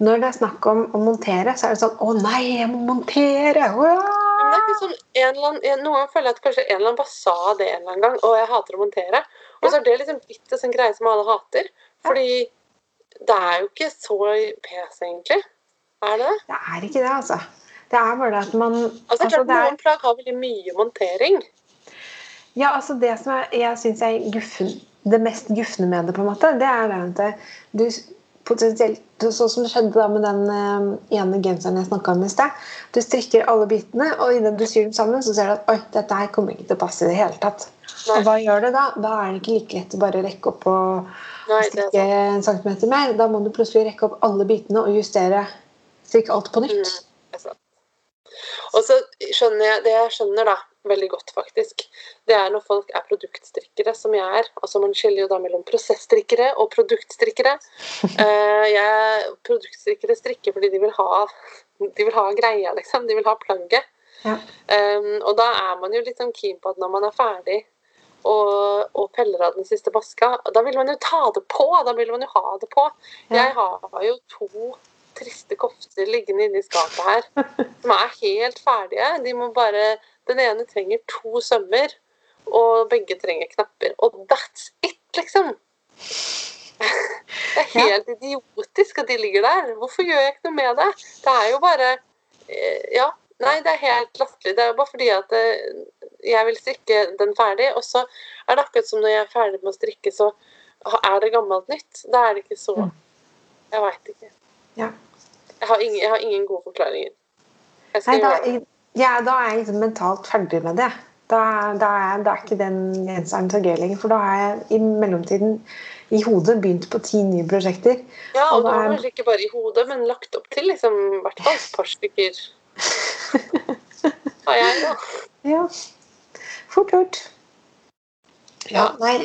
Når det er snakk om å montere, så er det sånn Å nei, jeg må montere! Men det er sånn, en eller annen, noen ganger føler jeg at kanskje en eller annen bare sa det en eller annen gang. Og jeg hater å montere. Og så er det liksom blitt en sånn greie som alle hater. Fordi det er jo ikke så pes, egentlig. Er det det? Det er ikke det, altså. Det er bare det at man Altså, det er altså, klart er- Noen plagg har veldig mye montering. Ja, altså det som er, jeg syns er guffen, det mest gufne med det, på en måte, det er at du potensielt Sånn som det skjedde da med den eh, ene genseren jeg snakka om i sted. Du strikker alle bitene, og idet du syr dem sammen, så ser du at oi, dette her kommer ikke til å passe i det hele tatt. Nei. Og hva gjør det da? Da er det ikke like lett å bare rekke opp og Nei, strikke en centimeter mer. Da må du plutselig rekke opp alle bitene og justere strikke alt på nytt. Mm. Og så skjønner jeg, Det jeg skjønner da, veldig godt, faktisk, det er når folk er produktstrikkere, som jeg er. altså Man skiller jo da mellom prosessstrikkere og produktstrikkere. Uh, [LAUGHS] jeg, produktstrikkere strikker fordi de vil ha de vil ha greia, liksom. De vil ha plagget. Ja. Um, og da er man jo litt sånn keen på at når man er ferdig og, og peller av den siste maska, da vil man jo ta det på! Da vil man jo ha det på. Ja. Jeg har jo to triste kofter liggende inni skapet her [LAUGHS] som er helt ferdige. De må bare Den ene trenger to sømmer, og begge trenger knapper. Og that's it, liksom! Det er helt idiotisk at de ligger der. Hvorfor gjør jeg ikke noe med det? Det er jo bare eh, Ja. Nei, det er helt latterlig. Det er jo bare fordi at eh, jeg vil strikke den ferdig, og så er det akkurat som når jeg er ferdig med å strikke, så er det gammelt nytt. Da er det ikke så Mm. Jeg veit ikke. Ja. Jeg har, ingen, jeg har ingen gode forklaringer. Jeg Nei, skal da, gjøre det. Ja, da er jeg liksom mentalt ferdig med det. Da, da, er, da er ikke den genseren så gøy lenger. For da har jeg i mellomtiden i hodet begynt på ti nye prosjekter. Ja, og og da er- kanskje ikke bare i hodet, men lagt opp til liksom, i hvert fall et par stykker. [LAUGHS] Har jeg, da. Ja. Fort gjort. Ja, nei.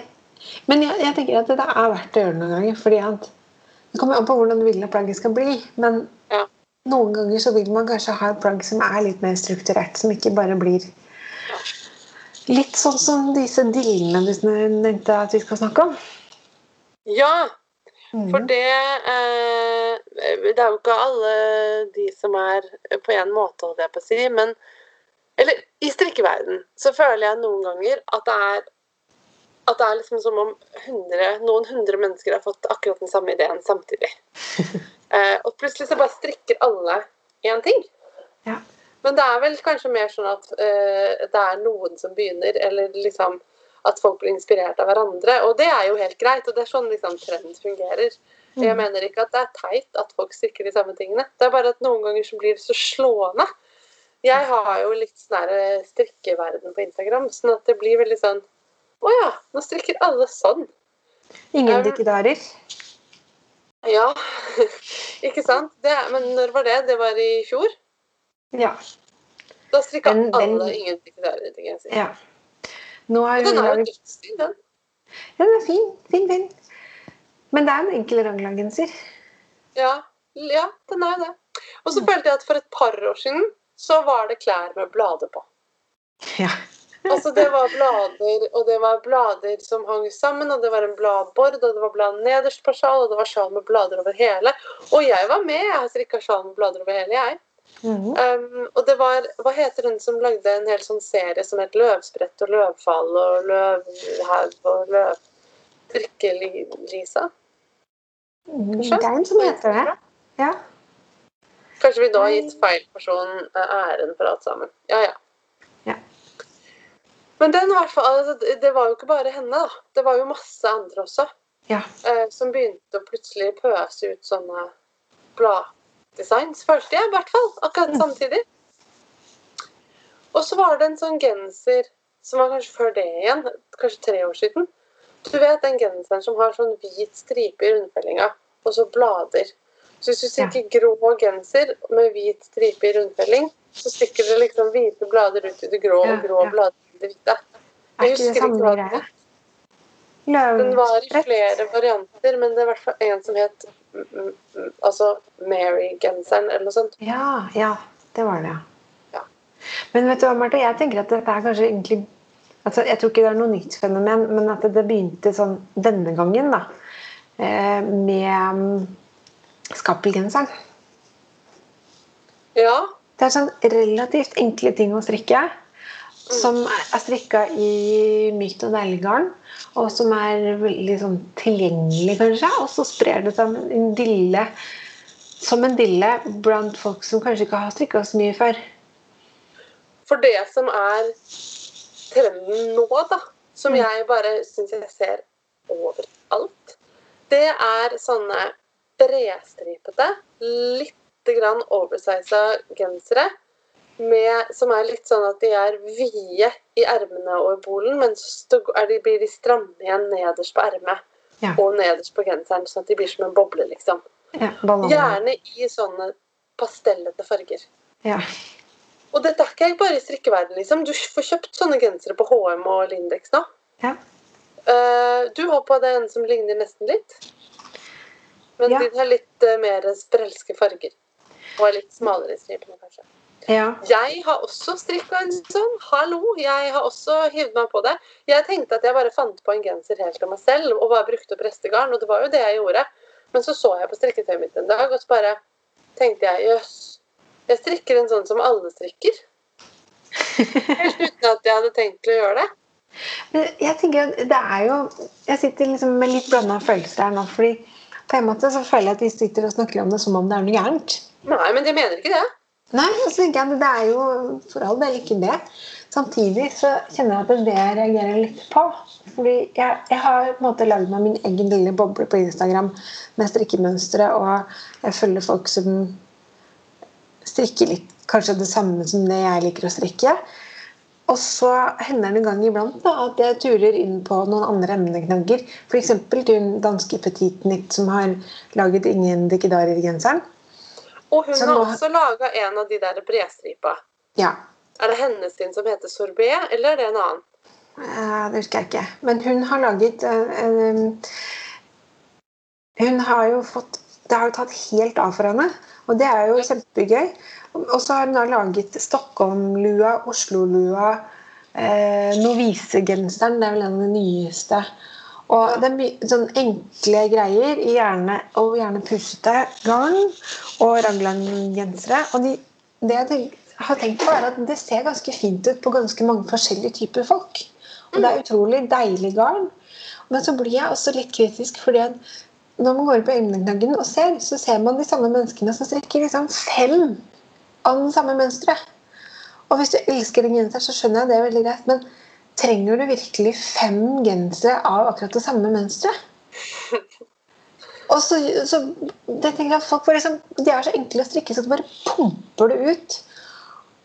Men jeg, jeg tenker at det er verdt å gjøre det noen ganger. fordi at Det kommer an på hvordan du vil at plagget skal bli. Men. Noen ganger så vil man kanskje ha et plagg som er litt mer strukturert. Som ikke bare blir litt sånn som disse dillene du nevnte at vi skal snakke om. Ja, Mm. for det eh, Det er jo ikke alle de som er på en måte, holdt jeg på å si, men Eller i strikkeverden så føler jeg noen ganger at det er at det er liksom som om hundre, noen hundre mennesker har fått akkurat den samme ideen samtidig. [LAUGHS] Eh, og plutselig så bare strikker alle én ting. Ja. Men det er vel kanskje mer sånn at eh, det er noen som begynner, eller liksom at folk blir inspirert av hverandre. Og det er jo helt greit, og det er sånn liksom trend fungerer. Jeg Mm. mener ikke at det er teit at folk strikker de samme tingene. Det er bare at noen ganger så blir det så slående. Jeg har jo litt sånn der strikkeverden på Instagram, sånn at det blir veldig sånn Å ja, nå strikker alle sånn. Ingen Um, dikkedarer. Ja, [LAUGHS] ikke sant? Det, men når var det? Det var i fjor? Ja. Da strikka alle ingen dikkedarer til genser. ja. Nå har Den er jo dødsfin, den. Ja, den er fin. Fin, fin. Men det er en enkel ranglagenser. Ja, ja, den er det. Og så følte jeg at for et par år siden så var det klær med blader på. Ja. Altså Det var blader, og det var blader som hang sammen, og det var en bladbord, og det var blad nederst på sjal, og det var sjal med blader over hele. Og jeg var med, jeg har strikka sjal med blader over hele, jeg. Mhm. Um, og det var Hva heter hun som lagde en hel sånn serie som het Løvsprett og løvfall og løvhaug og løv... Drikke-Lisa? Det er en som heter det. Ja. Kanskje vi da har gitt feil person eh, æren for alt sammen. Ja. Ja. Men den hvert fall, altså, det- var jo ikke bare henne, da. Det var jo masse andre også. Ja. eh, som begynte å plutselig pøse ut sånne bladdesigns, følte jeg i hvert fall. Akkurat Mm. samtidig. Og så var det en sånn genser som var kanskje før det igjen, kanskje tre år siden. Du vet den genseren som har sånn hvit stripe i rundfellinga, og så blader. Så hvis du strikker grå genser med hvit stripe i rundfelling, så stikker det liksom hvite blader ut i det grå og Ja, grå ja. blader det. Er ikke det samme greia? den var i flere varianter, men det er i hvert fall en som het altså Mary-genseren eller noe sånt. Ja, ja. Det var det, ja. Ja. Men vet du hva, Marte? Jeg tenker at dette er kanskje egentlig altså, Jeg tror ikke det er noe nytt fenomen, men at det begynte sånn denne gangen, da. eh, med mm, skappelgenseren. Ja. Det er sånn relativt enkle ting å strikke. Som er strikka i mykt og deilig garn. Og som er veldig sånn tilgjengelig, kanskje. Og så sprer det seg en dille, som en dille blant folk som kanskje ikke har strikka så mye før. For det som er trenden nå, da, som jeg bare syns jeg ser overalt, det er sånne bredstripete, litt grann oversiza gensere. Med, som er litt sånn at de er vide i ermene i bolen, men så de, blir de stramme igjen nederst på ermet Ja. og nederst på genseren, sånn at de blir som en boble, liksom. Ja. Gjerne i sånne pastellete farger. Ja. Og dette er ikke bare i strikkeverden, liksom. Du får kjøpt sånne gensere på HM og Lindex nå. Ja. Eh, du har på deg en som ligner nesten litt. Men Ja. din har litt eh, mer sprelske farger. Og er litt smalere i stripene, kanskje. Ja. Jeg har også strikka en sånn. Hallo! Jeg har også hivd meg på det. Jeg tenkte at jeg bare fant på en genser helt av meg selv og bare brukte opp restegarn, og det var jo det jeg gjorde. Men så så jeg på strikketøyet mitt en dag, og så bare tenkte jeg jøss, jeg strikker en sånn som alle strikker. Helt [LAUGHS] uten at jeg hadde tenkt til å gjøre det. Men Jeg tenker det er jo Jeg sitter liksom med litt blanda følelser her nå. fordi på en måte så føler jeg at vi sitter og snakker om det som om det er noe gærent. Nei, men jeg mener ikke det. Nei, så tenker jeg at det er jo for all del ikke det. Samtidig så kjenner jeg at det er det jeg reagerer litt på. Fordi jeg, jeg har på en måte lagd meg min egen lille boble på Instagram med strikkemønstre, og jeg følger folk som strikker litt kanskje det samme som det jeg liker å strikke. Og så hender det en gang iblant da, at jeg turer inn på noen andre emneknagger. F.eks. til danske Petit Knit som har laget ingen Dikidari-genseren. Og hun har også laga en av de der bredstripa. Ja, Er det hennes sin som heter sorbet, eller er det en annen? Uh, Det husker jeg ikke. Men hun har laget uh, uh, Hun har jo fått Det har jo tatt helt av for henne, og det er jo kjempegøy. Og så har hun da laget Stockholm-lua, Oslo-lua, Novise-genseren, det er vel en av de nyeste. Og det er mye sånn enkle greier, i gjerne, og gjerne pussete garn og raglan-gensere. Og de, det jeg tenk, har tenkt på, er at det ser ganske fint ut på ganske mange forskjellige typer folk. Og det er utrolig deilig garn. Men så blir jeg også litt kritisk, fordi at når man går på emneknaggen og ser, så ser man de samme menneskene som strikker liksom fem av den samme mønsteret. Og hvis du elsker en genser, så skjønner jeg det veldig greit, men trenger du virkelig fem gensere av akkurat det samme mønsteret? Og så, så det tenker jeg at folk liksom, De er så enkle å strikke, så du bare pumper det ut.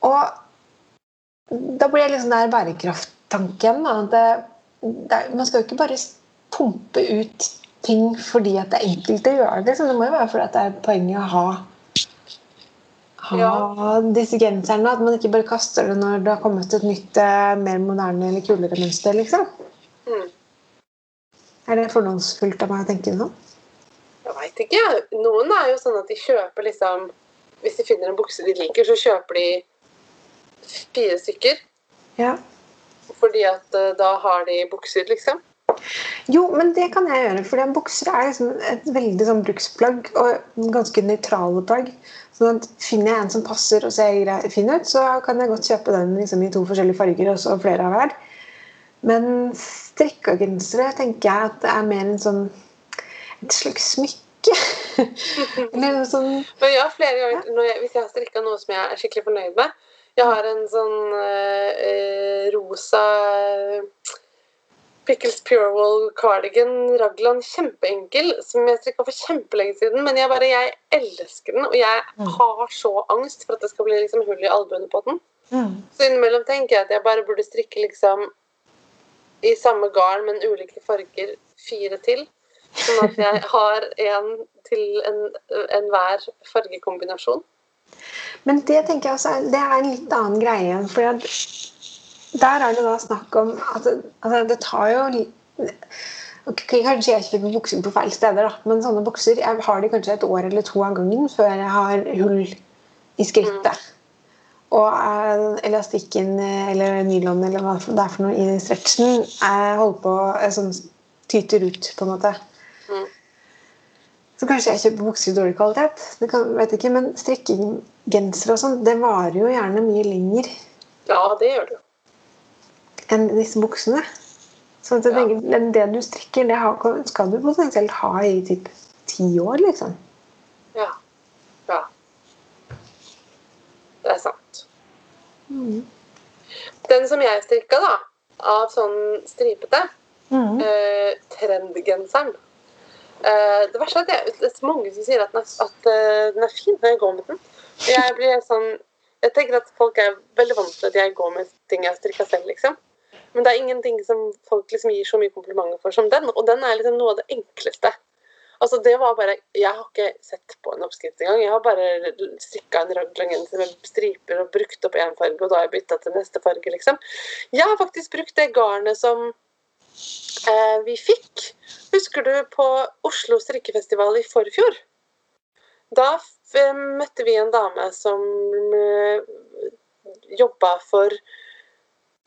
Og da blir det liksom der bærekrafttanken. Det, man skal jo ikke bare pumpe ut ting fordi at det er enkelt å gjøre det. Liksom. det må jo være fordi at det er poenget å ha ha Ja. disse genserne. At man ikke bare kaster det når det har kommet et nytt, eh, mer moderne eller kulere mønster. liksom. Mm. Er det fordomsfullt av meg å tenke sånn? Jeg veit ikke. Noen er jo sånn at de kjøper liksom Hvis de finner en bukse de liker, så kjøper de fire stykker. Ja. Fordi at eh, da har de bukser, liksom. Jo, men det kan jeg gjøre. For bukser er liksom et veldig sånn bruksplagg og ganske nøytrale plagg. Sånn at Finner jeg en som passer og ser fin ut, så kan jeg godt kjøpe den liksom, i to forskjellige farger og så flere av hver. Men strikka gensere tenker jeg at det er mer en sånn et slags smykke. [LAUGHS] Eller noe sånn Men ja, flere ganger jeg, Hvis jeg har strikka noe som jeg er skikkelig fornøyd med Jeg har en sånn øh, rosa rosa Pickles Pure Wool cardigan raglan, kjempeenkel, som jeg strikka for kjempelenge siden. Men jeg bare, jeg elsker den, og jeg Mm. har så angst for at det skal bli liksom hull i albuene på den. mm. Så innimellom tenker jeg at jeg bare burde strikke liksom i samme garn, men ulike farger, fire til. Sånn at jeg [LAUGHS] har en til en- enhver fargekombinasjon. Men det tenker jeg også det er en litt annen greie. For at der er det da snakk om at det, altså det tar jo okay, Kanskje jeg kjøper bukser på feil steder, da. men sånne bukser jeg har de kanskje et år eller to av gangen før jeg har hull i skrittet. Og eh, elastikken eh, eller nylon eller hva det er for noe i stretchen jeg holder på eh, sånn tyter ut, på en måte. Mm. Så kanskje jeg kjøper bukser i dårlig kvalitet. Det kan, vet ikke, Men strikkegensere og sånn, det varer jo gjerne mye lenger Ja, det gjør du. Enn disse buksene. Så at jeg Ja. tenker, men det du strikker, det har, skal du potensielt ha i typ ti år, liksom. Ja. Ja. Det er sant. Mm. Den som jeg strikka, da, av sånn stripete, Mm. eh, trendgenseren eh, Det verste er at jeg, det er mange som sier at den er, at, eh, den er fin når jeg går med den. Jeg blir sånn jeg tenker at folk er veldig vant til at jeg går med ting jeg har strikka selv, liksom. Men det er ingenting som folk liksom gir så mye komplimenter for som den. Og den er liksom noe av det enkleste. Altså det var bare, Jeg har ikke sett på en oppskrift engang. Jeg har bare strikka en raglangenser med striper og brukt opp én farge, og da har jeg bytta til neste farge, liksom. Jeg har faktisk brukt det garnet som eh, vi fikk. Husker du på Oslo strikkefestival i forfjor? Da møtte vi en dame som uh, jobba for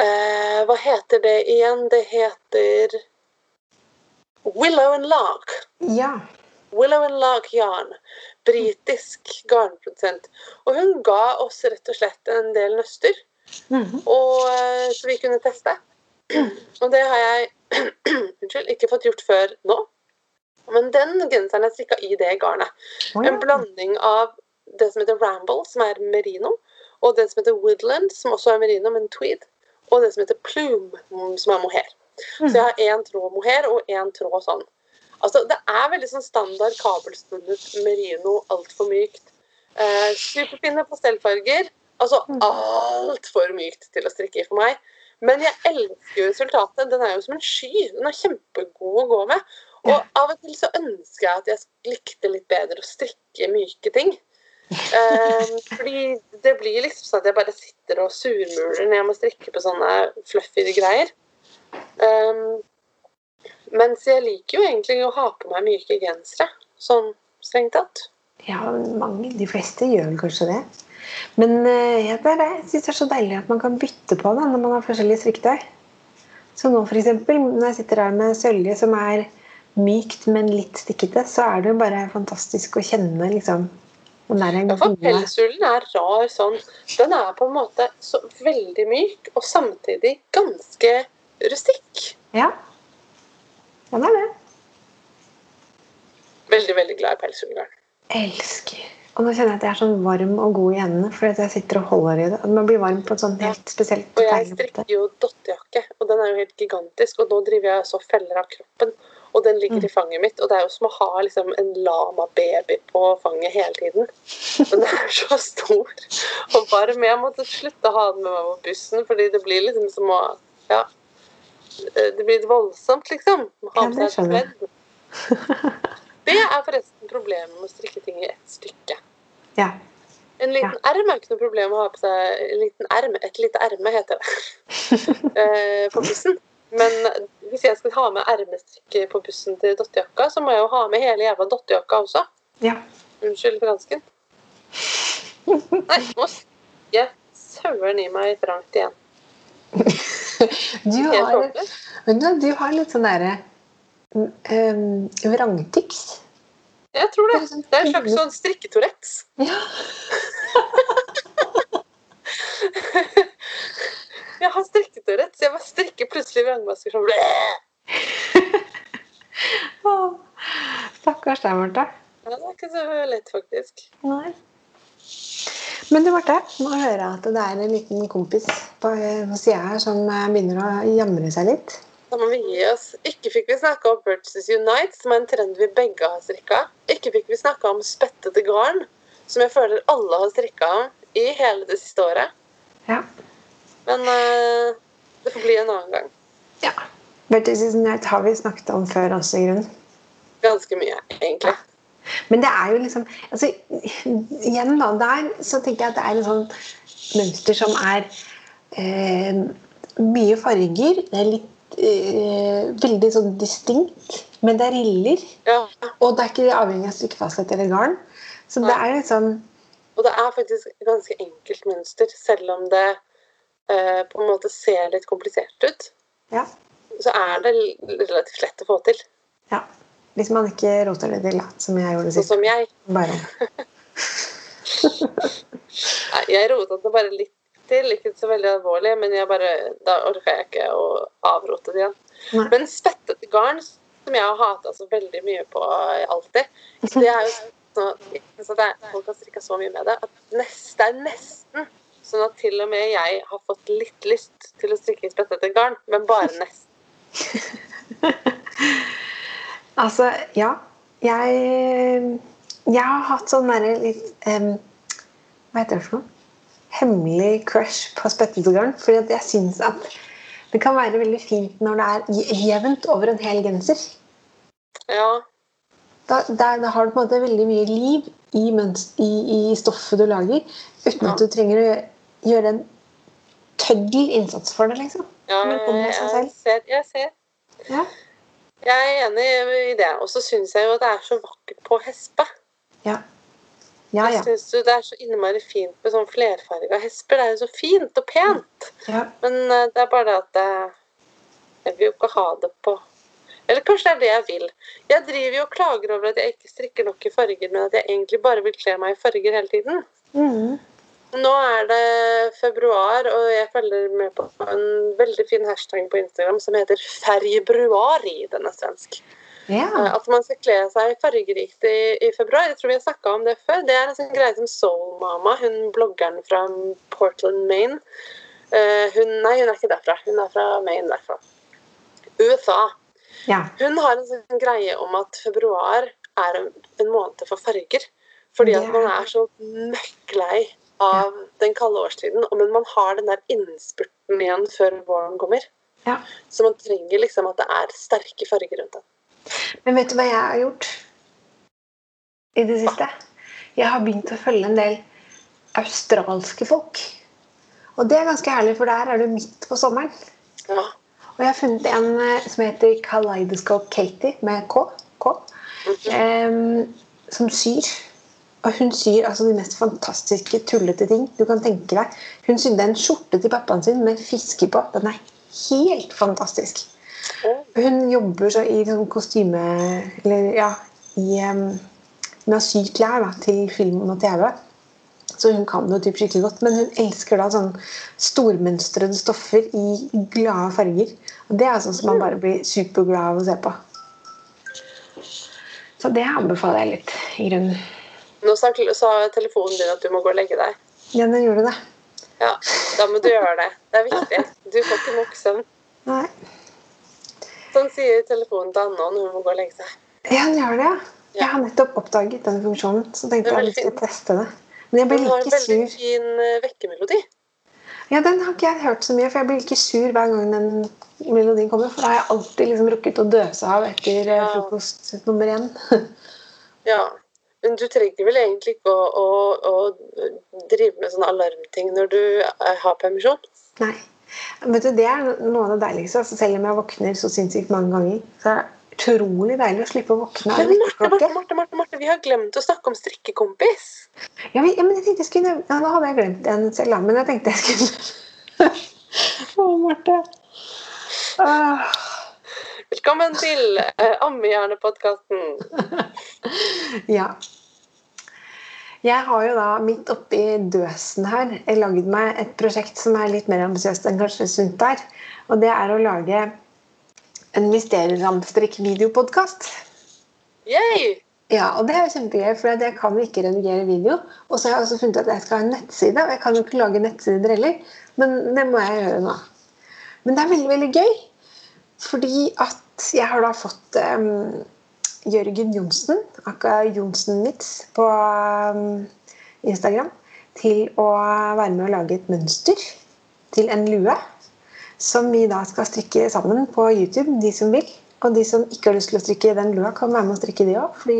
eh, Hva heter det igjen? Det heter Willow and Log. Ja. Willow and Log Yarn. Britisk garnprodusent. Og hun ga oss rett og slett en del nøster, Mhm. og, eh, så vi kunne teste. Og det har jeg [CLEARS THROAT] unnskyld, ikke fått gjort før nå. Men den genseren er strikka i det garnet. Oh, ja. En blanding av det som heter Ramble, som er merino, og det som heter Woodland, som også er merino, men tweed, og det som heter Plume, mm, som er mohair. Så jeg har én tråd mohair og én tråd sånn. Altså, Det er veldig sånn standard kabelspunnet merino, altfor mykt. Eh, superfine pastellfarger. Altså altfor mykt til å strikke i for meg. Men jeg elsker jo resultatet. Den er jo som en sky. Den er kjempegod å gå med. Og av og til så ønsker jeg at jeg likte litt bedre å strikke myke ting. Eh, fordi det blir liksom sånn at jeg bare sitter og surmuler når jeg må strikke på sånne fluffy greier. Um, mens jeg liker jo egentlig å ha på meg myke gensere, sånn strengt tatt. Ja, mange, de fleste gjør vel kanskje det. Men eh, ja, det er det. jeg syns det er så deilig at man kan bytte på det når man har forskjellige strikketøy. Så nå eksempel, når jeg sitter her med sølje som er mykt, men litt stikkete, så er det jo bare fantastisk å kjenne liksom Ja, for pelsulen er rar sånn. Den er på en måte så veldig myk, og samtidig ganske rustikk. Ja. Den er det. Veldig, veldig glad i pelsullgarn. Elsker. Og nå kjenner jeg at jeg er sånn varm og god i hendene fordi jeg sitter og holder i det. Man blir varm på et sånt helt spesielt Og jeg strikker jo dottejakke, og den er jo helt gigantisk. Og nå driver jeg så feller av kroppen, og den ligger i fanget mitt. Og det er jo som å ha liksom en lama-baby på fanget hele tiden. [LAUGHS] Den er så stor og varm. Jeg måtte slutte å ha den med meg på bussen, fordi det blir liksom som å Ja. Det blir voldsomt, liksom. Ha med seg et bed. pledd. Det er forresten problemet med å strikke ting i ett stykke. Ja. En liten erm er ikke noe problem å ha på seg. En liten erm, Et lite erme heter det. [LAUGHS] eh, på bussen. Men hvis jeg skal ha med ermestrikk på bussen til dottejakka, så må jeg jo ha med hele jævla dottejakka også. ja. Unnskyld fransken. Nei, nå stikker saueren i meg trangt igjen. Du har, du, har litt sånn derre um, vrangtics. Jeg tror det. Det er sånn- en slags sånn strikketourettes. Ja. [LAUGHS] Jeg har så Jeg bare strikker plutselig vrangmasker sånn Stakkars deg, Marte. Ja, det er ikke så lett, faktisk. Nei. Men du, Marte, nå hører jeg at det er en liten kompis på på sida her som eh, begynner å jamre seg litt. Da må vi gi oss. Ikke fikk vi snakka om Purchases Unite, som er en trend vi begge har strikka. Ikke fikk vi snakka om spettete garn, som jeg føler alle har strikka i hele det siste året. Ja. Men uh, det får bli en annen gang. ja. Vertices Night har vi snakket om før også, i grunnen. Ganske mye, egentlig. Men det er jo liksom altså, Igjen, da. Der så tenker jeg at det er et sånn mønster som er eh, mye farger. Det er litt eh, veldig sånn distinkt. Men det er riller. Ja, Og det er ikke avhengig av strikkefasthet eller garn. Så det er liksom Og det er faktisk et ganske enkelt mønster, selv om det eh, på en måte ser litt komplisert ut. Ja. Så er det relativt lett å få til. ja. Hvis man ikke roter det til, som jeg gjorde Sånn sist. som jeg. Bare. [LAUGHS] Nei, jeg rota det bare litt til. Ikke så veldig alvorlig, men jeg bare, da orka jeg ikke å avrote det igjen. Nei. Men spettet garn, som jeg har hata så veldig mye på alltid, det er jo så, så det er, Folk har strikka så mye med det at nest, det er nesten sånn at til og med jeg har fått litt lyst til å strikke i spettete garn, men bare [LAUGHS] nesten. [LAUGHS] Altså, ja. Jeg, jeg har hatt sånn derre litt um, Hva heter det for noe? Hemmelig crush på spettegarn. Fordi at jeg syns at det kan være veldig fint når det er jevnt over en hel genser. Ja. Da, der, da har du på en måte veldig mye liv i, møns- i, i stoffet du lager, uten Ja. at du trenger å gjøre en tøddel innsats for det, liksom. ja jeg, ser, jeg ser. Ja. Jeg er enig i det. Og så syns jeg jo at det er så vakkert på hespe. Ja. Ja, ja. Jeg syns det er så innmari fint med sånn flerfarga hesper. Det er jo så fint og pent. ja. Men eh, det er bare det at jeg, jeg vil jo ikke ha det på Eller kanskje det er det jeg vil. Jeg driver jo og klager over at jeg ikke strikker nok i farger, men at jeg egentlig bare vil kle meg i farger hele tiden. Mhm. Nå er det februar, og jeg følger med på en veldig fin hashtag på Instagram som heter 'Ferjebruari'. Den er svensk. ja. Eh, At man skal kle seg fargerikt i, i februar. Jeg tror vi har snakka om det før. Det er en sånn greie som Soul Mama, hun bloggeren fra Portland, Maine. Uh, hun, nei, hun er ikke derfra. Hun er fra Maine derfra. USA. ja. Hun har en sånn greie om at februar er en, en måned for farger. Fordi at man er så møkklei av den kalde årstiden. Men man har den der innspurten igjen før våren kommer. Ja. Så man trenger liksom at det er sterke farger rundt den. Men vet du hva jeg har gjort i det siste? Jeg har begynt å følge en del australske folk. Og det er ganske herlig, for der er du midt på sommeren. Ja. Og jeg har funnet en eh, som heter Kaleidoscope Katie, med K. K em, som syr. Og hun syr altså de mest fantastiske, tullete ting du kan tenke deg. Hun sydde en skjorte til pappaen sin med fiske på. Den er helt fantastisk. Hun jobber så i sånn kostyme Eller ja, i, um, med å sydd klær da, til film og TV. Så hun kan det jo typ skikkelig godt. Men hun elsker da sånn stormønstrede stoffer i glade farger. Og det er sånn som man bare blir superglad av å se på. Så det anbefaler jeg litt, i grunnen. Nå sa, sa telefonen din at du må gå og legge deg. Ja, den gjorde det. Ja, da må du gjøre det. Det er viktig. Du får ikke nok søvn. Nei. Sånn sier telefonen til Anna når hun må gå og legge seg. Ja, den gjør det, ja. Ja. Jeg har nettopp oppdaget den funksjonen, så tenkte jeg litt å teste det. Men jeg blir Den har en veldig sur. fin eh, vekkemelodi. Ja, den har ikke jeg hørt så mye, for jeg blir ikke sur hver gang den melodien kommer. For da har jeg alltid liksom rukket å døse av etter eh, Ja. frokost nummer én. [LAUGHS] Ja. Men du trenger vel egentlig ikke å, å, å drive med sånne alarmting når du eh, har permisjon? Nei. Vet du, Det er noe av det deiligste. Altså, selv om jeg våkner så sinnssykt mange ganger, så er det utrolig deilig å slippe å våkne av Marte, Marte. Marte, Marte, vi har glemt å snakke om strikkekompis. Ja, men, jeg tenkte jeg skulle ja, Nå hadde jeg glemt den selv. Men jeg tenkte jeg skulle [LAUGHS] Å, Marte. Åh. Velkommen til eh, Ammehjernepodkasten. [LAUGHS] Ja. Jeg har jo da midt oppi døsen her laget meg et prosjekt som er litt mer ambisiøst enn kanskje sunt er. Og det er å lage en mysterieramstrikk-videopodkast. Yay! Ja, og det er jo kjempegøy, for jeg kan jo ikke redigere video. Og så har jeg også funnet at jeg skal ha en nettside, og jeg kan jo ikke lage nettsider heller. Men det må jeg gjøre nå. Men det er veldig, veldig gøy. Fordi at jeg har da fått um, Jørgen Johnsen, aka Johnsen Mitz, på um, Instagram, til å være med å lage et mønster til en lue. Som vi da skal strikke sammen på YouTube, de som vil. Og de som ikke har lyst til å strikke den lua, kan være med å strikke de òg. Fordi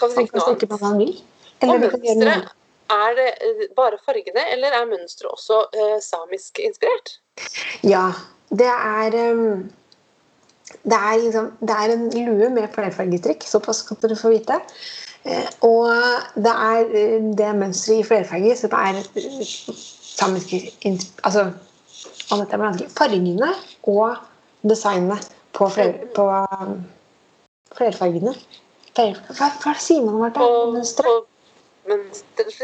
Kan man strikke kan strikke hva man vil. Og Eller noe mønsteret, er det eh, bare fargene, eller er mønsteret også eh, samisk inspirert? Ja. Det er um, det er, liksom, det er en lue med flerfargetrykk, såpass kan dere få vite. Eh, og det er eh, det mønsteret i flerfarger som er eh, samiske Altså. Fargene og designene på, fler, på, um, flerfargene. Fler, hva, hva sier man? På, mønstret,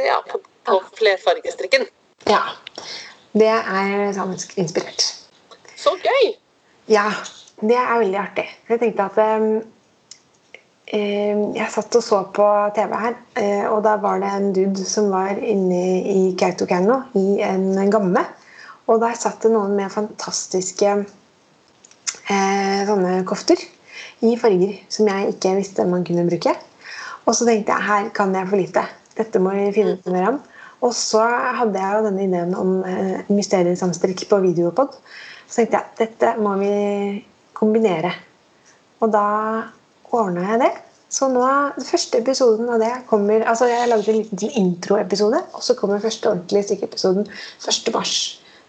ja, på, på flerfargestrikken. Ja. Det er samisk inspirert. Så gøy! Ja, det er veldig artig. Jeg tenkte at um, eh, Jeg satt og så på TV her, eh, og da var det en dude som var inne i Kautokeino, i en gamme. Og der satt det noen med fantastiske eh, sånne kofter i farger som jeg ikke visste man kunne bruke. Og så tenkte jeg her kan jeg for lite. Dette må vi finne ut mer om. Og så hadde jeg jo denne ideen om eh, mysteriesamstrikk på videopod. Så tenkte jeg dette må vi kombinere. Og da ordna jeg det. Så nå, den første episoden av det kommer altså Jeg lagde en liten introepisode, og så kommer første ordentlige stykkeepisoden 1. mars.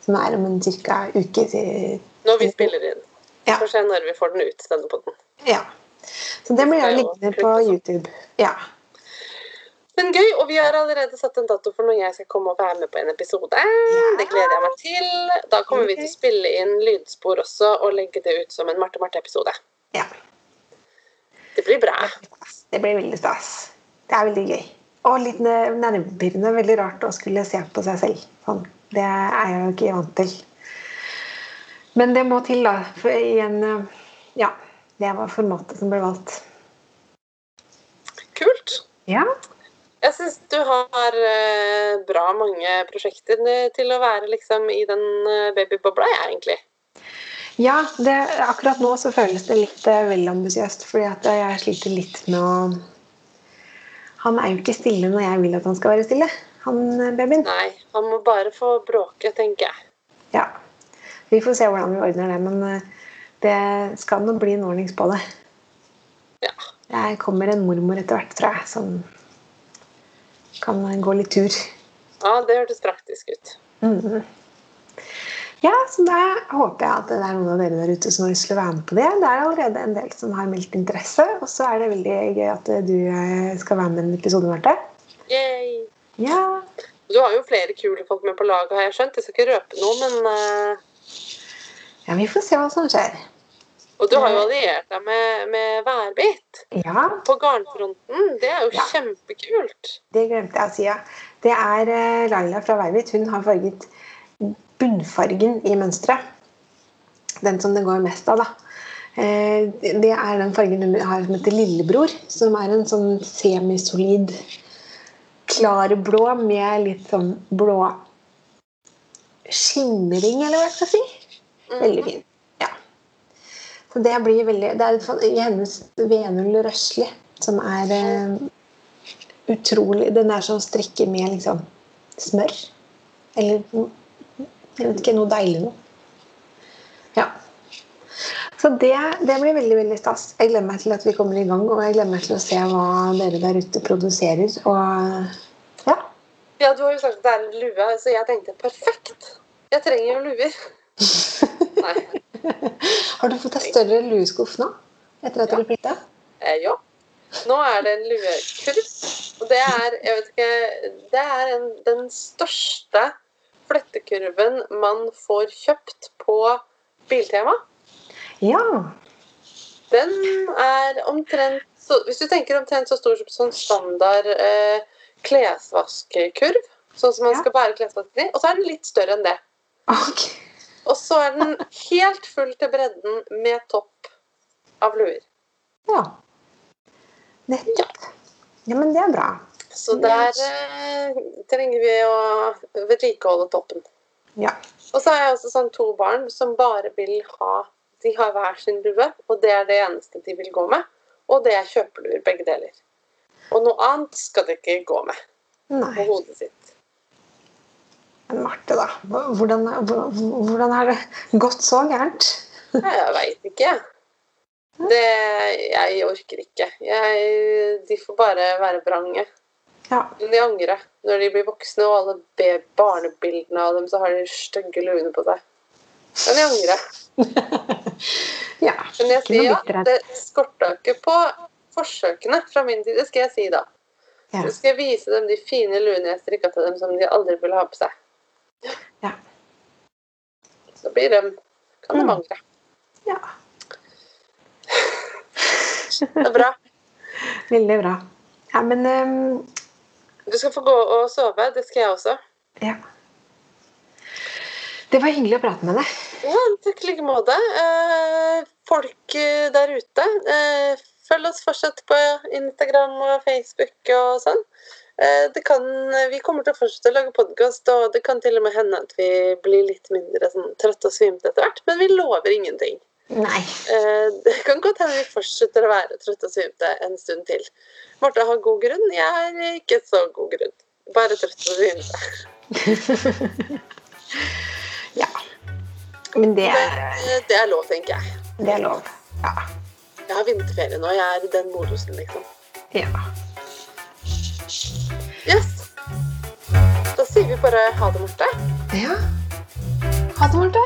Som er om en ca. uke til Når vi spiller inn. Ja. Får se når vi får den ut, denne poden. Ja. Så det blir liggende på. YouTube. Ja. Men gøy, og vi har allerede satt en dato for når jeg skal komme og være med på en episode. Det gleder jeg meg til. Da kommer vi til å spille inn lydspor også og legge det ut som en Marte Marte-episode. ja. Det blir bra. Det blir veldig stas. Det er veldig gøy. Og litt ne- nervepirrende. Veldig rart å skulle se på seg selv. Sånn. Det er jeg jo ikke vant til. Men det må til, da. For i en eh, Ja. Det var formatet som ble valgt. Kult. Ja. Jeg syns du har eh, bra mange prosjekter til å være liksom i den eh, babybobla, jeg, egentlig. Ja, det, akkurat nå så føles det litt eh, vel ambisiøst, fordi at jeg sliter litt med å Han er jo ikke stille når jeg vil at han skal være stille, han babyen. Nei, han må bare få bråke, tenker jeg. Ja. Vi får se hvordan vi ordner det, men det skal nå bli en ordnings på det. Ja. Jeg kommer en mormor etter hvert, tror jeg, som kan gå litt tur. ja, det hørtes praktisk ut. Mhm. Ja, så da håper jeg at det er noen av dere der ute som har lyst til å være med på det. Det er allerede en del som har meldt interesse, og så er det veldig gøy at du eh, skal være med i en episode, Marte. Yay. Ja. Du har jo flere kule folk med på laget, har jeg skjønt. Jeg skal ikke røpe noe, men uh... ja, vi får se hva som skjer. Og du har jo alliert deg med, med Værbit Ja, på garnfronten. Det er jo Ja. kjempekult. det glemte jeg å si, ja. Det er eh, Laila fra Værbit. Hun har farget bunnfargen i mønsteret. Den som det går mest av, da. Eh, Det er den fargen hun har som heter Lillebror, som er en sånn semisolid klarblå med litt sånn blå skimring, eller hva jeg skal si. Veldig fin. Så det blir veldig Det er i hennes Venull Røsli, som er eh, utrolig Den er som strikker med liksom smør. Eller jeg vet ikke, noe deilig noe. Ja. Så det, det blir veldig veldig stas. Jeg gleder meg til at vi kommer i gang, og jeg gleder meg til å se hva dere der ute produserer. Og ja. Ja, du har jo sagt at det er en lue, så jeg tenkte perfekt. Jeg trenger jo luer. [LAUGHS] Har du fått deg større lueskuff nå? Etter at Ja. du flytta? Eh, ja. Nå er det en luekurv. Og det er, jeg vet ikke Det er en, den største flettekurven man får kjøpt på Biltema. Ja. Den er omtrent så, Hvis du tenker omtrent så stor som sånn standard eh, klesvaskekurv, sånn som man Ja. skal bære klesvasken i, og så er den litt større enn det. Ok. Og så er den helt full til bredden med topp av luer. Ja. Nettopp. Ja, men det er bra. Så der eh, trenger vi å vedlikeholde toppen. Ja. Og så har jeg også sånn to barn som bare vil ha De har hver sin lue, og det er det eneste de vil gå med. Og det er kjøpeluer, begge deler. Og noe annet skal de ikke gå med på hodet sitt. Marte, da. Hvordan, hvordan har det gått så gærent? Jeg veit ikke. Det Jeg orker ikke. Jeg, de får bare være vrange. Ja. Men de angrer. Når de blir voksne og alle be- barnebildene av dem, så har de stygge luene på seg. Men de angrer. [LAUGHS] ja. Men jeg sier ja, det skorta ikke på forsøkene fra min side, skal jeg si da. Ja. Så skal jeg vise dem de fine luene jeg strikka til dem som de aldri ville ha på seg. Ja. Så blir det, kan det Mm. ja. Det er bra. [LAUGHS] Veldig bra. Ja, men um... Du skal få gå og sove. Det skal jeg også. Ja. Det var hyggelig å prate med deg. Ja, takk i like måte. Eh, folk eh, der ute, eh, følg oss fortsatt på Instagram og Facebook og sånn. Eh, det kan, vi kommer til å fortsette å lage podkast, og det kan til og med hende at vi blir litt mindre sånn, trøtte og svimte etter hvert, men vi lover ingenting. Nei. Eh, det kan godt hende vi fortsetter å være trøtte og svimte en stund til. Marte har god grunn, jeg har ikke så god grunn. Bare trøtt og svimte. [LAUGHS] Ja. Men det er, Men det er lov, tenker jeg. det er lov. Ja. Jeg har vinterferie nå, jeg er i den modusen, liksom. ja. Yes. Da sier vi bare ha det, Marte. Ja. Ha det, Marte.